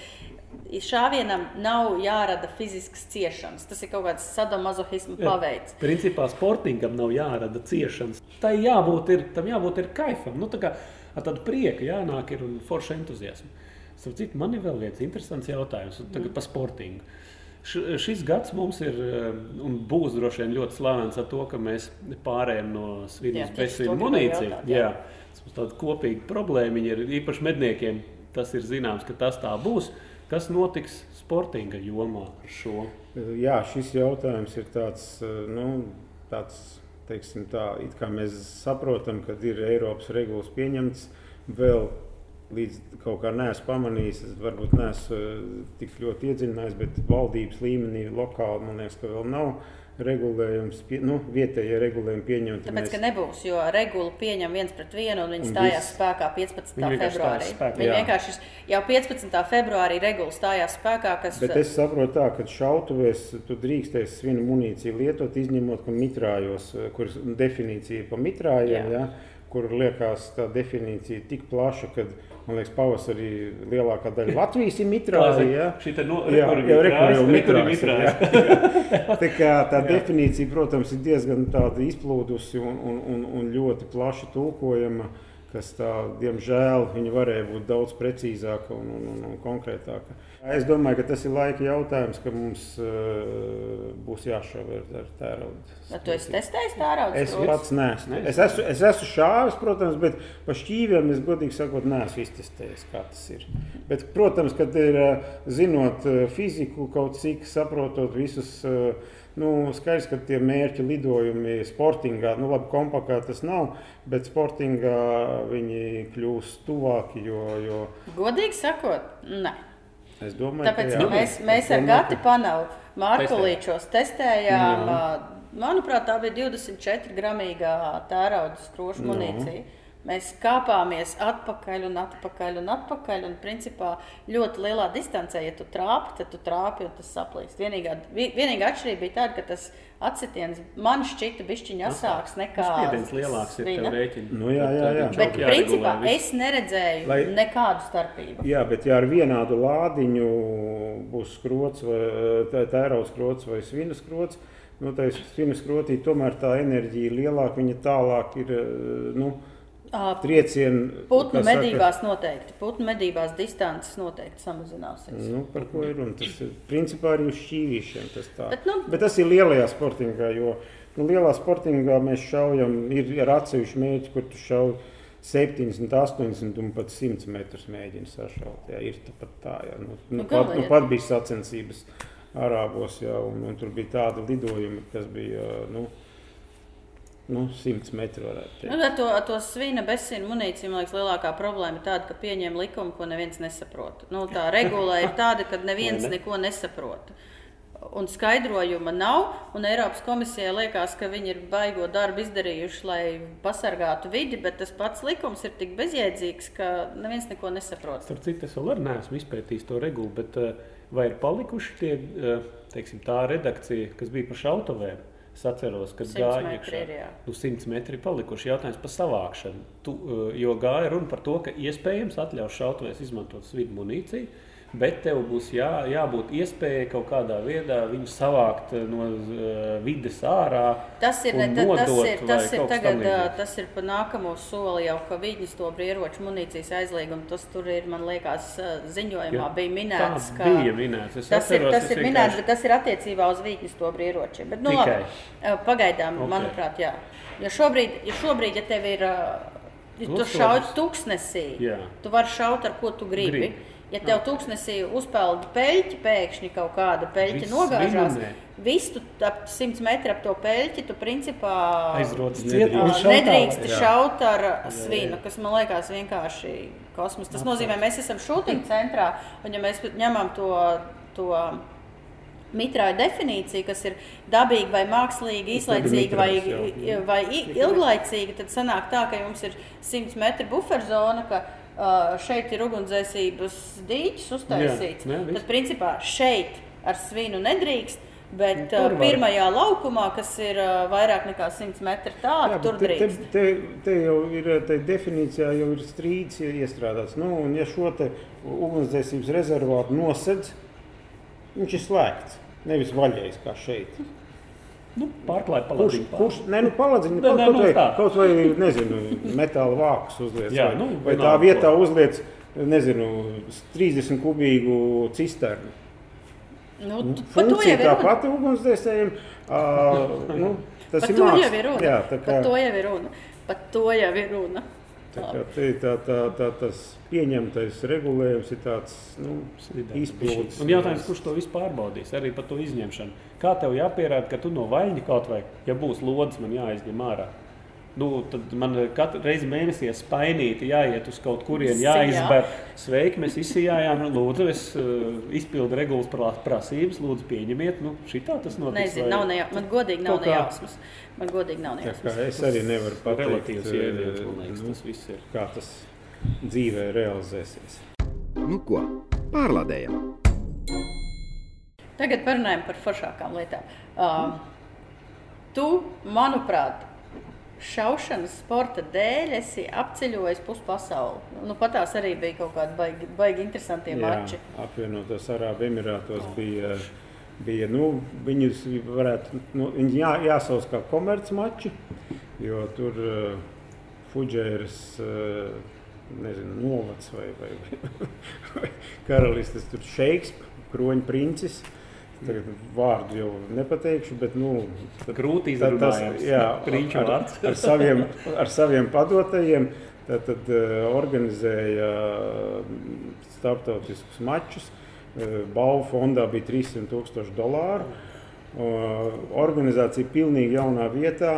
šāvienam nav jārada fiziskas ciešanas. Tas ir kaut kāds sadomazohismu Jā. paveids. Principā sportingam nav jārada ciešanas. Tai jābūt, ir, tam jābūt ir kaifam. Nu, tā kā ar tādu prieku jānāk ir un forša entuziasmu. Starp citu, man ir vēl viens interesants jautājums tagad par sportingu. Šis gads mums ir eh, un būs droši vien ļoti slavens ar to, ka mēs pārējām no gribēju munīciju. jautāt, Jā. Tas mums tāda kopīga problēma ir īpaši medniekiem. Tas ir zināms, ka tas tā būs. Kas notiks sportinga jomā ar šo? Jā, šis jautājums ir tāds, uh, nu, tāds teiksim, tā, it kā mēs saprotam, ka ir Eiropas regulas pieņemts vēl. Līdz kaut kā neesmu pamanījis, es varbūt neesmu uh, tik ļoti iedziļinājies, bet valdības līmenī lokāli man liekas, ka vēl nav regulējums, pie, nu, vietējie regulējumi pieņemti. Tāpēc, ka nebūs, jo regulu pieņem viens pret vienu, un viņi stājās viss. spēkā 15. Viņi februārī. spēkā. Viņi vienkārši jau 15. februārī regula stājās spēkā, kas Bet es saprotu, tā, ka šautuvēs tu drīkstēsi svinu munīciju lietot, izņemot, ka mitrājos, eh, kur definīcija pa mitrājiem, Jā. ja, kur liekas tā definīcija tik plaša, ka, man liekas, pavasarī lielākā daļa Latvijas ir mitrāji. Ja. Šī no, ir mitrājs. jā. Tā, kā, tā definīcija, protams, ir diezgan izplūdusi un, un, un, un ļoti plaši tulkojama, kas, tā, diemžēl, viņa varēja būt daudz precīzāka un, un, un, un konkrētāka. Es domāju, ka tas ir laika jautājums, ka mums uh, būs jāšauj ar, ar tērauda. Bet tu esi testējis tā raudas Es pats neesmu. Es esmu, es esmu šāvis, protams, bet par šķīviem es godīgi sakot, neesmu iztestējis, kā tas ir. Bet, protams, kad ir eh, zinot eh, fiziku, kaut cik saprotot visus. eh, Nu, skaidrs, ka tie mērķi lidojumi sportingā, nu, labi, kompaktā tas nav, bet sportingā viņi kļūst tuvāki. Jo, jo Godīgi sakot, nē. es domāju, Tāpēc jā. ka mēs, mēs ar domāju, Gati Panavu Mārkulīčos testējām. Jā. Manuprāt, tā bija 24 gramīgā tērauda skroša Jā. Mēs kāpāmies atpakaļ un atpakaļ un atpakaļ. Un, principā, ļoti lielā distancē, ja tu trāpi, tad tu trāpi un tas saplīst. Vienīgā, vi- vienīgā atšķirība bija tāda, ka tas atsitiens man šķita bišķiņa asāks nekā Spiediens lielāks ir tev rēķini. Nu, jā, jā, jā. Bet, jāregulē principā, viss. es neredzēju Lai- nekādu starpību. Jā, bet ja ar vienādu lādiņu būs skrots, vai tērauda skrots vai svinu skrots, nu, tā svinu skrotī tomēr tā enerģija ir lielāka, viņa tālāk ir nu, Ā, triecieni. Putnu kā saka, medībās noteikti. Putnu medībās distances noteikti samazināsies. Nu, par ko ir runa? Tas ir principā arī uz šķīvīšiem. Tas, tā. Bet, nu- Bet tas ir lielajā sportingā, jo nu, lielā sportingā mēs šaujam, ir ar atsevišķu mērķi, kur tu šauj 70, 80 un pat 100 metrus mēģini sašaut. Jā, ir pat tā, jā. Nu, nu, Nu, pat, nu, pat bija sacensības Arābos, jā, un, un tur bija tādi lidojumi, kas bija nu, nu, 100 metri varētu teikt. Nu, ar to, ar to svina bezsīnu munīciju, man liekas, lielākā problēma ir tāda, ka pieņem likumu, ko neviens nesaprot. Nu, tā regula ir tāda, ka neviens Vai ne? neko nesaprot. Un skaidrojuma nav. Un Eiropas komisijai liekas, ka viņi ir baigo darbu izdarījuši, lai pasargātu vidi, bet tas pats likums ir tik bezjēdzīgs, ka neviens neko nesaprot. Starp citu, es vēl arī neesmu izpētījis to regulu, bet eh, vai ir palikuši tie, eh, teiksim, tā redakcija, kas bija par šautuvēm? Es atceros, ka 100 gāja iekšā. Nu, 100 metri palikuši. Jautājums par savākšanu. Tu, eh, jo gāja runa par to, ka iespējams atļaus šautuvēs izmantot svidu munīciju, Bet tev būs jā, jābūt iespējai kaut kādā veidā viņu savākt eh, no uh, vides ārā. Tas ir, ne, ta- tas nodot ir, tas ir tagad, tamlīdzīgs. ā, tas ir pa nākamo soli jau, ka vīģis to ieroču munīcijas aizliegumu. Tas tur ir, man liekas, ziņojumā Jo bija minēts, ka bija minēts. Es tas ir, atceros, tas es ir vienkārši- minēts, bet tas ir attiecībā uz vīģis to ieročiem. Bet, nu, Tikai. labi, pagaidām, Ok. okay. manuprāt, jā. Jo šobrīd, ja šobrīd, ja tev ir, ja tu šauj tuksnesī, Jā. tu vari šaut ar ko tu gribi. Gribi. Ja tev tuksnesī uzpeld peļķi, pēkšņi kaut kāda peļķa nogāžās, visu tu ap 100 metru ap to peļķi, tu principā Aizrodas Nedrīkst. ciet un Ā, šaut Nedrīkst tālāk. šaut ar svinu, kas man liekas vienkārši kosmos. Tas nozīmē, mēs esam šūtiņa centrā, un ja mēs ņemam to, to mitrāju definīciju, kas ir dabīga vai mākslīga, īslaicīga vai, jā. vai ilglaicīga, tad sanāk tā, ka jums ir 100 metru buferzona. ka, Šeit ir ugunsdzēsības dīķis uztaisīts. Jā, jā, viss. Tad, principā, šeit ar svinu nedrīkst, bet var. pirmajā laukumā, kas ir ā, vairāk nekā 100 metru tālu, tur te, te, drīkst. te, te jau ir te definīcijā, jau ir strīds iestrādāts. Nu, un ja šo te ugunsdzēsības rezervātu nosedz, viņš ir slēgts. Nevis vaļējis kā šeit. Nu, Pārklāj Kurš, kurš ne, nu, paladziņ, Nē, kaut, nē, kaut, nu, vai, tā. kaut vai, nezinu, metāla vākus uzliec. Jā, vai, nu, vai tā vietā ko. uzliec, nezinu, 30 kubīgu cisternu. Nu, Nu, Funkcija ir tā pati ugunsdzēsējiem. Uh, nu, tas Par ir to māksla. jau ir runa. Jā, tā kā, Par to jau ir runa. Par to jau ir runa. tā, kā te, tā, tā, tā, tas pieņemtais regulējums ir tāds nu. Un jautājums, kurš to vispār pārbaudīs, arī par to izņemšanu. Kā tev jāpierāda, ka tu no vaļņa kaut vai, ja būs lodes, man jāizņem ārā? Nu, tad man katru reizi mēnesī spainīti jāiet uz kaut kurieni, Sijā. jāizber. Sveiki, mēs izsījām. Lūdzu, es uh, izpildu regulas prasības, lūdzu, pieņemiet. Nu, šitā tas notiks. Nezinu, vai- nav nejau, man godīgi nav nejausmas. Man godīgi nav nejausmas. es arī nevaru pateikt, Relatīvs jēdziens, man liekas, nu, tas viss ir. kā tas dzīvē realizēsies. Nu ko, pārlādējam! Tagad parunājam par foršākām lietām. Um, tu, manuprāt, šaušanas sporta dēļ esi apceļojis pusi pasauli. Nu, pat tās arī bija kaut kādi baigi, baigi interesanti mači. apvienotos Arābu Emirātos bija. Bija, nu, viņus varētu nu, jā, jāsauc kā komercmači, jo tur uh, Fudžēras uh, nezinu, novads vai, vai, vai karalistes, tur šeiks, kroņa princis. Tagad vārdu jau nepateikšu, bet nu, Grūti jā, Prīču ar, ar, saviem, ar saviem padotajiem tad, tad, uh, organizēja mm, starptautiskus mačus. Uh, Balvu fondā bija 300 tūkstoši dolāru. Uh, Organizācija pilnīgi jaunā vietā.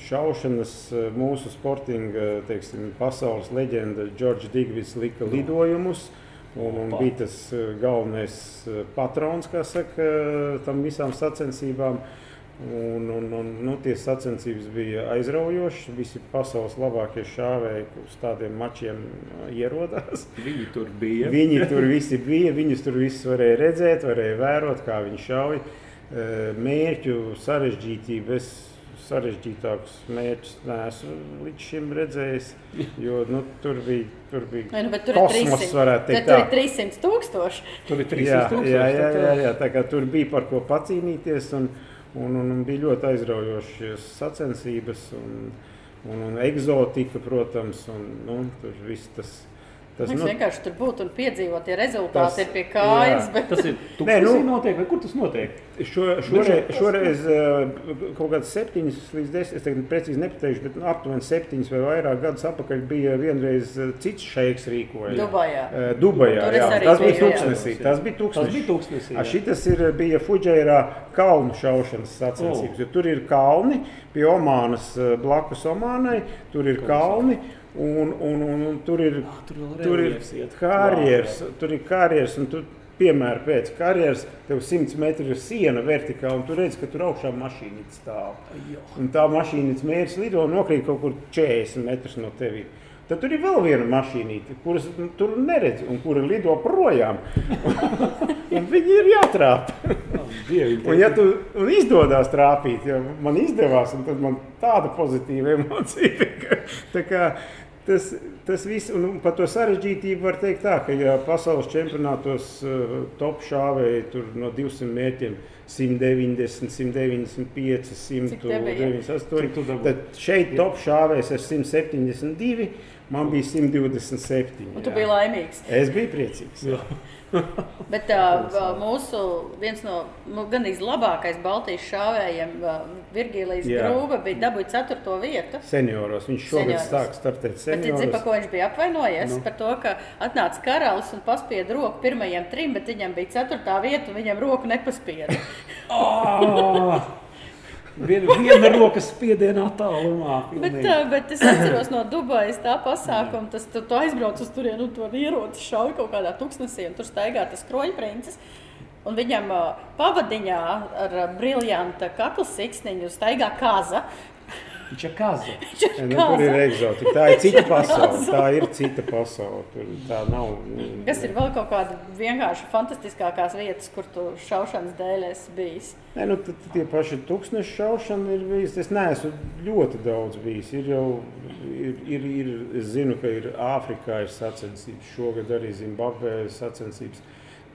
Šaušanas mūsu sportinga teiksim, pasaules leģenda Džordžs Digvits lika lidojumus. Un, un bija tas uh, galvenais uh, patrons, kā saka, tam visām sacensībām. Un, un, un, nu, tie sacensības bija aizraujošas. Visi pasaules labākie šāvēji uz tādiem mačiem ierodās. Viņi tur bija. Viņi tur visi bija, viņus tur visus varēja redzēt, varēja vērot, kā viņi šauj. Eh, Mērķu sarežģītību es sarežģītākus mērķus neesmu līdz šim redzējis. Jo nu, tur bija, tur bija Vai Nu, bet tur ir kosmos, 300, varētu bet teikt. tur tā. ir 300 tūkstoši. Tur ir Jā, 300 tūkstoši. jā, jā, jā, jā, tā kā tur bija par ko pacīnīties. Un, un, un, un bija ļoti aizraujošas sacensības un, un, un eksotika, protams. Un, nu, tur viss tas, tas Tas nu, vienkārši tur būtu un piedzīvot, ja rezultāti Tas- tas, ir pie kājas. jā. Bet... Tas ir tūkstoši nu- notiek, vai kur tas notiek? Šo, šoreiz, šoreiz eh, kaut kāds septiņus līdz desmit, es tagad precīzi nepateikšu, bet nu, aptuveni septiņus vai vairāk gadus atpakaļ bija vienreiz eh, cits šeiks rīkoja. Dubajā. Eh, Dubajā, jā, tas bija tūkstnesī. Tas bija Tas tūkstnesī. bija tūkstnesī. A, jā. šitas ir, bija Fudžērā kalnu šaušanas sacensības. O. jo Tur ir kalni pie Omānas, blakus Omānai. Tur ir kalni un, un, un, un tur ir, Ah, tur tur ir karjeras. Tur ir karjeras. un tu, Piemēram, pēc karjeras tev 100 metru ir siena vertikāli, un tu redz, ka tur augšā mašīna stāv. Un tā mašīnas mērķis lido un nokrīt kaut kur 40 metrus no tevis. Tad tur ir vēl viena mašīnīte, kuras tur neredz, un kura lido projām. viņi ir jātrāpa. Un, ja tu un izdodas trāpīt, ja man izdevās, tad man tāda pozitīva emocija. Tā kā, tas, tas viss, un par to sarežģītību var teikt tā, ka ja pasaules čempionātos uh, top šāvēji tur no 200 mērķiem 190, 195, Cik tev bija? 198, tad šeit top šāvējs ar 172, man bija 127. Un tu jā. biji laimīgs. Es biju priecīgs. Jā. Bet uh, mūsu viens no nu, gandrīz labākais Baltijas šāvējiem, uh, Virgīlijs Jā. Grūba, bija dabūjis ceturto vietu. Senioros. Viņš šogad Senioros. sāk startēt Bet senioros. par ko viņš bija apvainojies? Nu. Par to, ka atnāca karalis un paspieda roku pirmajiem trim, bet viņam bija ceturtā vieta un viņam roku nepaspieda. Ah! Viena, viena rokas spiediena attālumā. bet, bet es atceros no Dubajas tā pasākuma, tas tu, tu aizbrauc uz turieni un to ieroci šauj kaut kādā tuksnesī un tur staigā tas kroņprincis. Un viņam pavadiņā ar briljanta kakla siksniņu staigā kaza. Viņš ir kaza. Ja, nu, tur ir eksotika. Tā ir cita pasaule. Tā ir cita pasaule. Tur tā nav. Kas ir vēl kaut kāda vienkārši fantastiskākās vietas, kur tu šaušanas dēļ esi bijis? Nē, nu, tad tie paši tūkstoši šaušana ir bijis. Es neesmu ļoti daudz bijis. Ir jau, ir, ir, ir, es zinu, ka ir Āfrikā ir sacensības. Šogad arī Zimbabvē ir sacensības.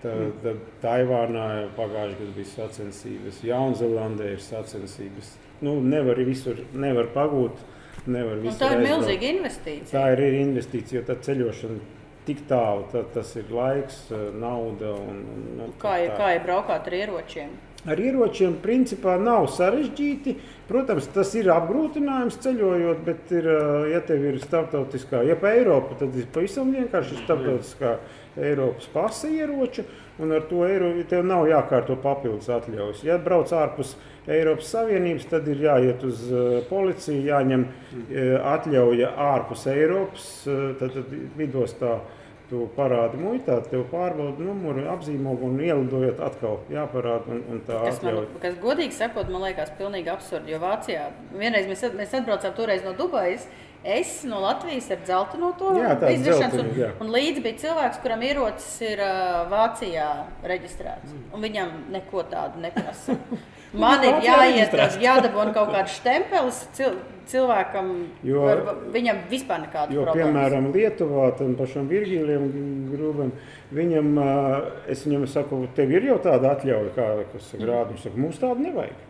Tad, tad Taivānā pagājušajā gadā bija sacensības, Jaunzēlandē ir sacensības. Nu, nevar visur, nevar pagūt. Nevar Un visur tā ir aizbraukt. milzīga investīcija. Tā ir arī investīcija, jo tā ceļošana tik tālu, tā, tas ir laiks, nauda un, un nu, Kā ir, tā. kā ir braukāt ar ieročiem? Ar ieročiem principā nav sarežģīti. Protams, tas ir apgrūtinājums ceļojot, bet, ir, ā, ja tev ir starptautiskā, ja pa Eiropu, tad ir pavisam vienkārši starptautiskā Eiropas pasa ieroča, un ar to eiro tev nav jākārto papildus atļaujas. Ja brauc ārpus Eiropas Savienības, tad ir jāiet uz ā, policiju, jāņem ā, atļauja ārpus Eiropas, ā, tad, tad lidostā. Tu parādi muitā, tev pārbauda numuru, apzīmogu un ielidojot atkal jāparāda. Un, un tā Kas, man, atļauja. kas godīgi sakot, man liekas, pilnīgi absurdi. Jo Vācijā vienreiz mēs, mēs atbraucām toreiz no Dubajas. Es no Latvijas ar dzeltenu no to jā. un, līdzi bija cilvēks, kuram ierocis ir uh, Vācijā reģistrēts. Mm. Un viņam neko tādu neprasa. Man ir jāiet, jādabūna kaut kāds stempelis cil, cilvēkam, Jo- var, viņam vispār nekāda Jo, problēma. piemēram, Lietuvā tam pašam Virgīlijam Grūvam, viņam, ā, es viņam saku, tev ir jau tāda atļauja, kā, kas viņš saka, mums tādu nevajag.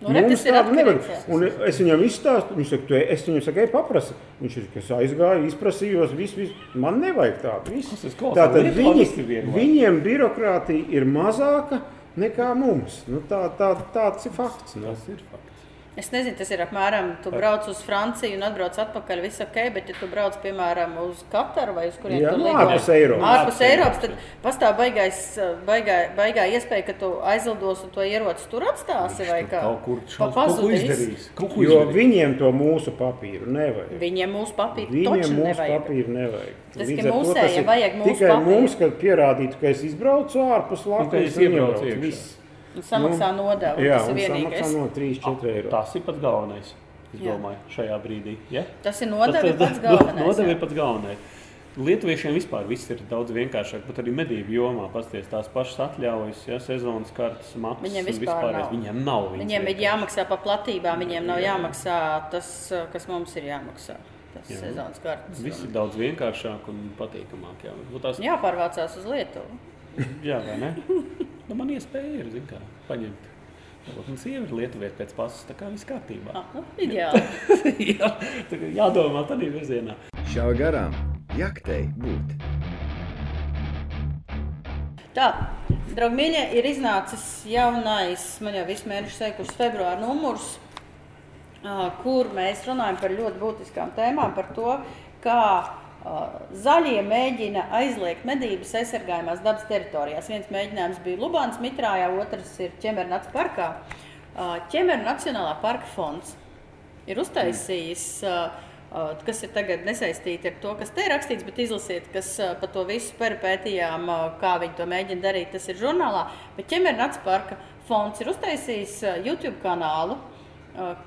Nu, tādu nevajag. atkarīgs, jā. Un es viņam izstāstu, viņš saka, tu, es viņam saku, ej paprasa. Viņš ir, kas aizgāja, izprasījos, viss, viss, man nevajag tādu. viss. Tātad viņi, viņiem birokrātija ir mazāka nekā mums. Nu, tā, tā, tāds ir fakts. Nu. Tas ir fakts. Es nezinu, tas ir apmēram, tu brauc uz Franciju un atbrauc atpakaļ, viss ok, bet ja tu brauc, piemēram, uz Kataru vai uz kurien Jā, tu nu, lido ārpus Eiropas. ārpus Eiropas, tad pastāv baigais, baigā, baigā iespēja, ka tu aizlidos un to ieroci tur atstāsi vai kā? Kaut kur Pa- šāds kaut ko pazudīs. izdarījis. Kaut ko Jo viņiem to mūsu papīru nevajag. Viņiem mūsu papīru Viņiem toču mūsu nevajag. papīru nevajag. Tas, Līdz ka ar to mūsējiem vajag mūsu tikai papīru. mums, kad pierādītu, ka es izbraucu ārpus Latvijas. es un iebraucu iebraucu. iekšā. Un samaksā nodevu, Jā, tas ir vienīgais. no 3-4 eiro. Tas ir pats galvenais. Es Jā. domāju, šajā brīdī. Ja? Tas ir nodevi pats galvenais. Nodevi jā. ir pats galvenais. Lietuviešiem vispār viss ir daudz vienkāršāk, pat arī medību jomā. Pasties tās pašas atļaujas, ja sezonas kartes, maksas. Viņiem vispār nav. Viņiem nav. viņas Viņiem ir jāmaksā par platībām, viņiem nav jāmaksā tas, kas mums ir jāmaksā. Tas Jā. sezonas kartes. Viss ir daudz vienkāršāk un patīkamāk. Jā, Nu, tās, Jāpārvācās uz Lietuvu. jā vai ne? Nu, man iespēja ir, zin kā, paņemt. Varbūt man sieva ir lietuvieta pēc pasas, tā kā viss kārtībā. Ah, nu, ideāli. jā, tā kā jādomā tādā virzienā. Šā garām jaktei būt. Tā, draugi, mīļie, ir iznācis jaunais, man jau visu mēnešu sekus februāra numurs, kur mēs runājam par ļoti būtiskām tēmām, par to, kā zaļie mēģina aizliegt medības aizsargājumās dabas teritorijās. Viens mēģinājums bija Lubāns Mitrājā, otrs ir Ķemernats parkā. Ā, Ķemerna Nacionālā parka fonds ir uztaisījis, kas ir tagad nesaistīti ar to, kas te ir rakstīts, bet izlasiet, kas par to visu peripētījām, ā, kā viņi to mēģina darīt. Tas ir žurnālā. Bet Ķemernats parka fonds ir uztaisījis YouTube kanālu,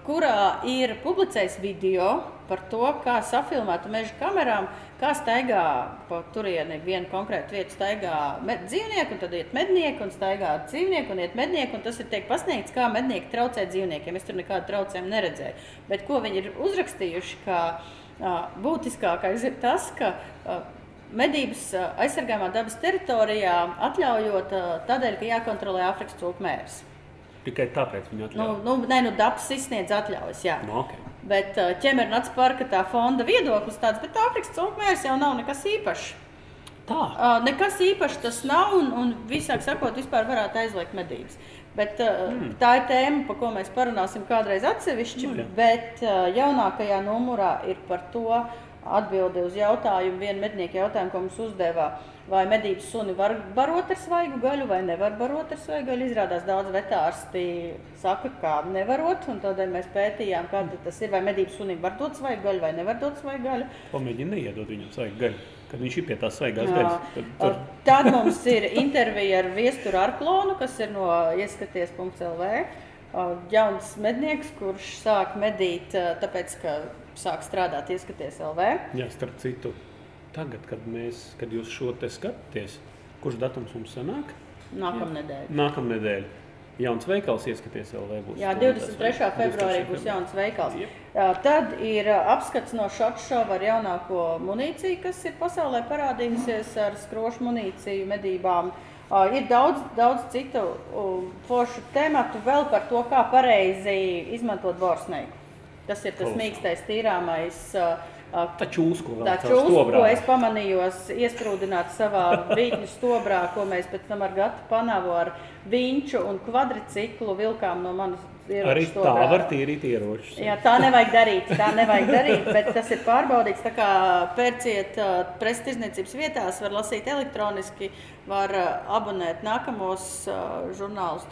kurā ir publicējis video par to, kā safilmēt meža kamerām, kā staigā pa turieni vienu konkrētu vietu, staigā dzīvnieku, un tad iet mednieki, un staigā dzīvnieku, un iet mednieki, un tas ir tiek pasniegts, kā mednieki traucē dzīvniekiem. Es tur nekādu traucējumu neredzēju. Bet ko viņi ir uzrakstījuši, ka Uh, būtiskākais ir tas, ka uh, medības uh, aizsargājumā dabas teritorijā atļaujot uh, tādēļ, ka jākontrolē Āfrikas cūkmērs. Tikai tāpēc viņi Nu, atļauj. nu, nē, nu, dabas izsniedz atļaujas. Jā. Nu, okay. Bet uh, ķemeru parka tā fonda viedoklis tāds, bet Āfrikas cūkmērs jau nav nekas īpašs. Tā. Uh, nekas īpašs tas nav, un, un visāk sakot, vispār varētu aizliegt medības. Bet, uh, mm. Tā ir tēma, par ko mēs parunāsim kādreiz atsevišķi. Nu, jā. bet uh, jaunākajā numurā ir par to atbildi uz jautājumu, vienu mednieku jautājumu, ko mums uzdevā. Vai medības suni var barot ar svaigu gaļu, vai nevar barot ar svaigu gaļu? Izrādās, daudz vetārsti saka, ka nevarot. un Tādēļ mēs pētījām, kā tas ir. Vai medības sunim var dot svaigu gaļu, vai nevar dot svaigu gaļu. Pamēģini neiedot viņam svaigu gaļu, kad viņš ir pie tās svaigās gaļas. Tad, Tad, tad, mums ir intervija ar Viesturu Arklonu, kas ir no ieskaties.lv. Jauns mednieks, kurš sāk medīt, tāpēc, ka sāk strādāt ieskaties LV. jā, starp citu, tagad, kad, mēs, kad jūs šo te skatāties, kurš datums mums sanāk? Nākamnedēļ. Nākamnedēļ. Jauns veikals ieskaties LV būs. Jā, stundās, 23. vai? februārī 23. būs jauns veikals. Jep. Tad ir ā, apskats no Šotšova ar jaunāko munīciju, kas ir pasaulē parādījusies ar skrošu munīciju medībām. Ā, Ir daudz, daudz citu ū, foršu tematu vēl par to, kā pareizi izmantot borsneiku. Tas ir tas Kolosāli. mīkstais, tīrāmais. ā, ā, Tā čūska, ko es pamanīju, iestrūdināt savā vītņu stobrā, ko mēs pēc tam ar Gatu Panavu ar viņu un kvadriciklu vilkām no manas Arī tā stobrā. var tīrīt ieročus. Jā, tā nevajag darīt. Tā nevajag darīt, bet tas ir pārbaudīts. Tā kā pērciet uh, prestižniecības vietās, var lasīt elektroniski, var uh, abonēt nākamos uh, žurnālus.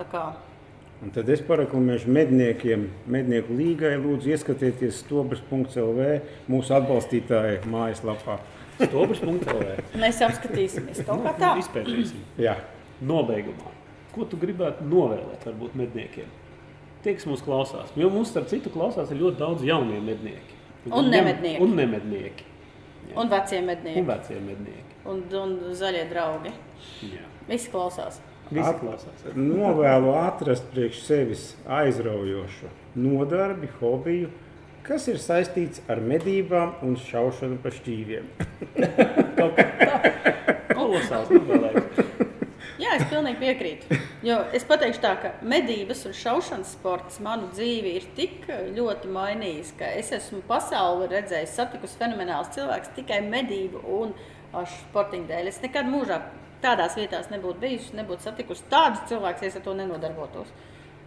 Un tad es paraklamēšu medniekiem, mednieku līgai, lūdzu, ieskatieties stobrs.lv mūsu atbalstītāju mājaslapā. Stobrs.lv. Mēs apskatīsimies kaut kā tā. Izpētīsim. Jā. Nobeigumā. Ko tu gribētu novēlēt varbūt medniekiem? Tie, kas mūs klausās. Jo mums, starp citu, klausās ir ļoti daudz jaunie mednieki. Un nemednieki. Un nemednieki. Un vecie Un mednieki. vecie mednieki. Un, un zaļie draugi. Jā. Visi klausās. Visi At- klausās. Novēlu atrast priekš sevis aizraujošu nodarbi, hobiju, kas ir saistīts ar medībām un šaušanu pa šķīviem. Kolosāls novēlējums. Jā, es pilnīgi piekrītu. Jo es pateikšu tā, ka medības un šaušanas sports manu dzīvi ir tik ļoti mainījis, ka es esmu pasauli redzējis, satikusi fenomenāls cilvēks tikai medību un ā, sportiņu dēļ. Es nekad mūžā tādās vietās nebūtu bijusi, nebūtu satikusi tādus cilvēkus, ja es ar to nenodarbotos.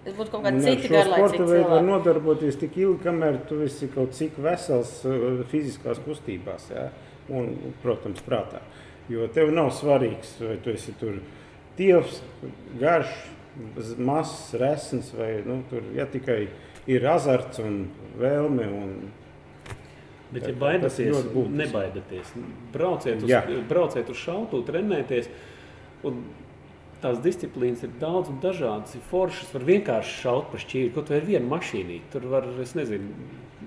Es būtu kaut ar citi šo sporta veidu var nodarboties tik ilgi, kamēr tu esi kaut cik vesels uh, fiziskās kustībās, ja? un, protams, prātā. Jo tev nav svarīgs, vai tu esi tur tievs, garš, mazs, resns, vai nu, tur ja tikai ir azarts un vēlme. Un, Bet, ja baidāties, nebaidieties. Brauciet uz, Jā. brauciet uz šautu, trenēties. Un tās disciplīnas ir daudz un dažādas. Ir foršas, var vienkārši šaut pa šķīvi. Kaut vai ar vienu mašīnu. Tur var, es nezinu,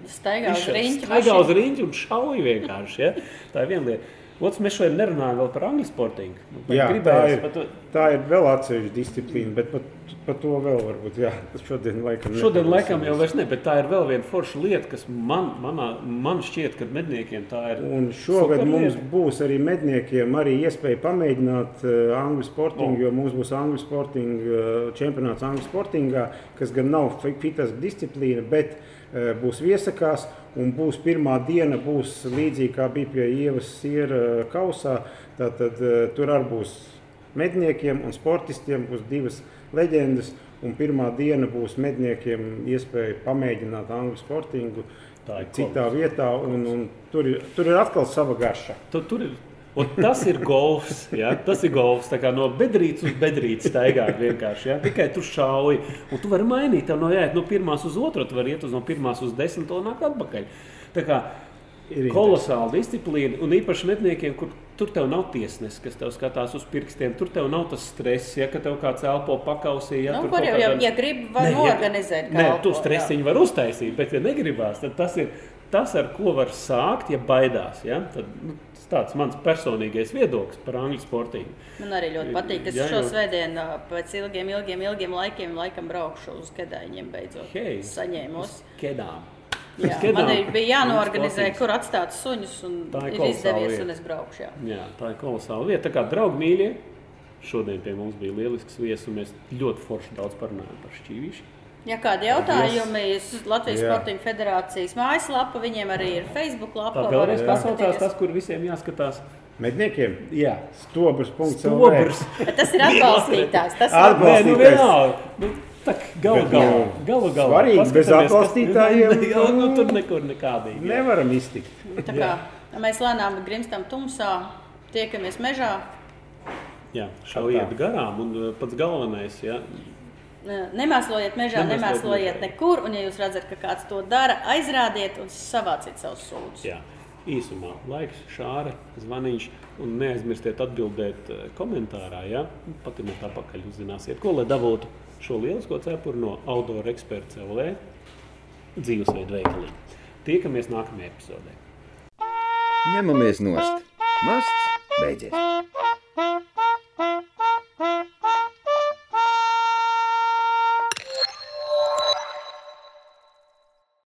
Staigā uz riņķi. Staigā uz riņķi un šauj vienkārši. Ja? Tā ir viena lieta. Otrs, mēs šodien nerunājam par angļu sportingu. Nu, Jā, tā gribējās ir. par to- tā ir vēl atsevišķa disciplīna, bet par, par to vēl varbūt jā, šodien laikam Šodien laikam jau vairs ne, bet tā ir vēl viena forša lieta, kas man, manā, man šķiet, ka medniekiem tā ir. Un šogad mums lieta. būs arī medniekiem arī iespēja pamēģināt uh, angļu sportingu, jo mums būs angļu sportinga uh, čempionāts angļu sportingā, kas gan nav fi- fitas disciplīna, bet būs viesakās. Un būs pirmā diena, būs līdzīga kā bija pie Ievas siera kausā. Tātad uh, tur arī būs medniekiem un sportistiem būs divas leģendas. Un pirmā diena būs medniekiem iespēja pamēģināt angļu sportingu Tā ir citā kolosāla. vietā. Un, un tur, ir, tur ir atkal sava garša. Tu, tur ir. Un tas ir golfs. Ja? Tas ir golfs. No bedrītes uz bedrītes staigāt vienkārši. Ja? Tikai tu šauji. Un tu vari mainīt. Nav jāiet no pirmās uz otru. Tu vari iet uz no pirmās uz desmito un nākt atpakaļ. Tā kā Ir kolosāla disciplīna. Un īpaši medniekiem, kur tur tev nav tiesnesis, kas tev skatās uz pirkstiem. Tur tev nav tas stress, ja ka tev kāds elpo pakausī. Ja, Nu, tur jau, ja, kādā- ja grib, var Nē, ja- norganizēt. Nē, tu jā. stresiņu var uztaisīt, bet, ja negribās, tad tas ir tas, ar ko var sākt, ja baidās. Ja? Tad, nu, tāds mans personīgais viedoklis par angļu sportību. Man arī ļoti patīk. Es Jā, šo svētdienu pēc ilgiem, ilgiem, ilgiem laikiem laikam braukšu uz Kedāņiem beidzot. Hei, Saņēmos. Kedām. Jā, Skedām. man bija jānorganizē, Mums kur atstāt suņus, un Tā ir ir izdevies, lieta. un es braukšu. Jā. Jā, tā ir kolosāla lieta. Tā kā draugi mīļie, šodien pie mums bija lielisks viesis, un mēs ļoti forši daudz parunājām par šķīvīšu. Ja kādi jautājumi, yes. Latvijas Jā. Sporting Federācijas mājaslapa, viņiem arī ir Facebook lapa. Tā vēlreiz pasaucās tas, kur visiem jāskatās. Medniekiem Jā, stobrs. stobrs. Tas ir atbalstītājs. Tas ir Atbalst- Nē, nu Atbalstītājs. Nu, tak, galu Bet, galā. nu, Galu galā. svarīgi, bez atbalstītājiem, Jā, nu, nu, tur nekur nekādīgi. jā. Nevaram iztikt. Tā kā mēs lēnām grimstam tumsā, tiekamies mežā. Jā, šaujiet garām, un uh, pats galvenais, ja, Nemēslojiet mežā, Nemēslojiet nemēslojiet nekur. Un, ja jūs redzat, ka kāds to dara, aizrādiet un savāciet savus sūdzības. Jā, īsumā laiks, šāra, zvaniņš. Un neaizmirstiet atbildēt eh, komentārā. Ja? Patinot apakaļ, uzzināsiet, ko lai dabūtu šo lielisko cepuru no Outdoor Experts LV dzīvesveidu veikalī. Tiekamies nākamajā epizodē. Ņemamies nost. Masts beidzies.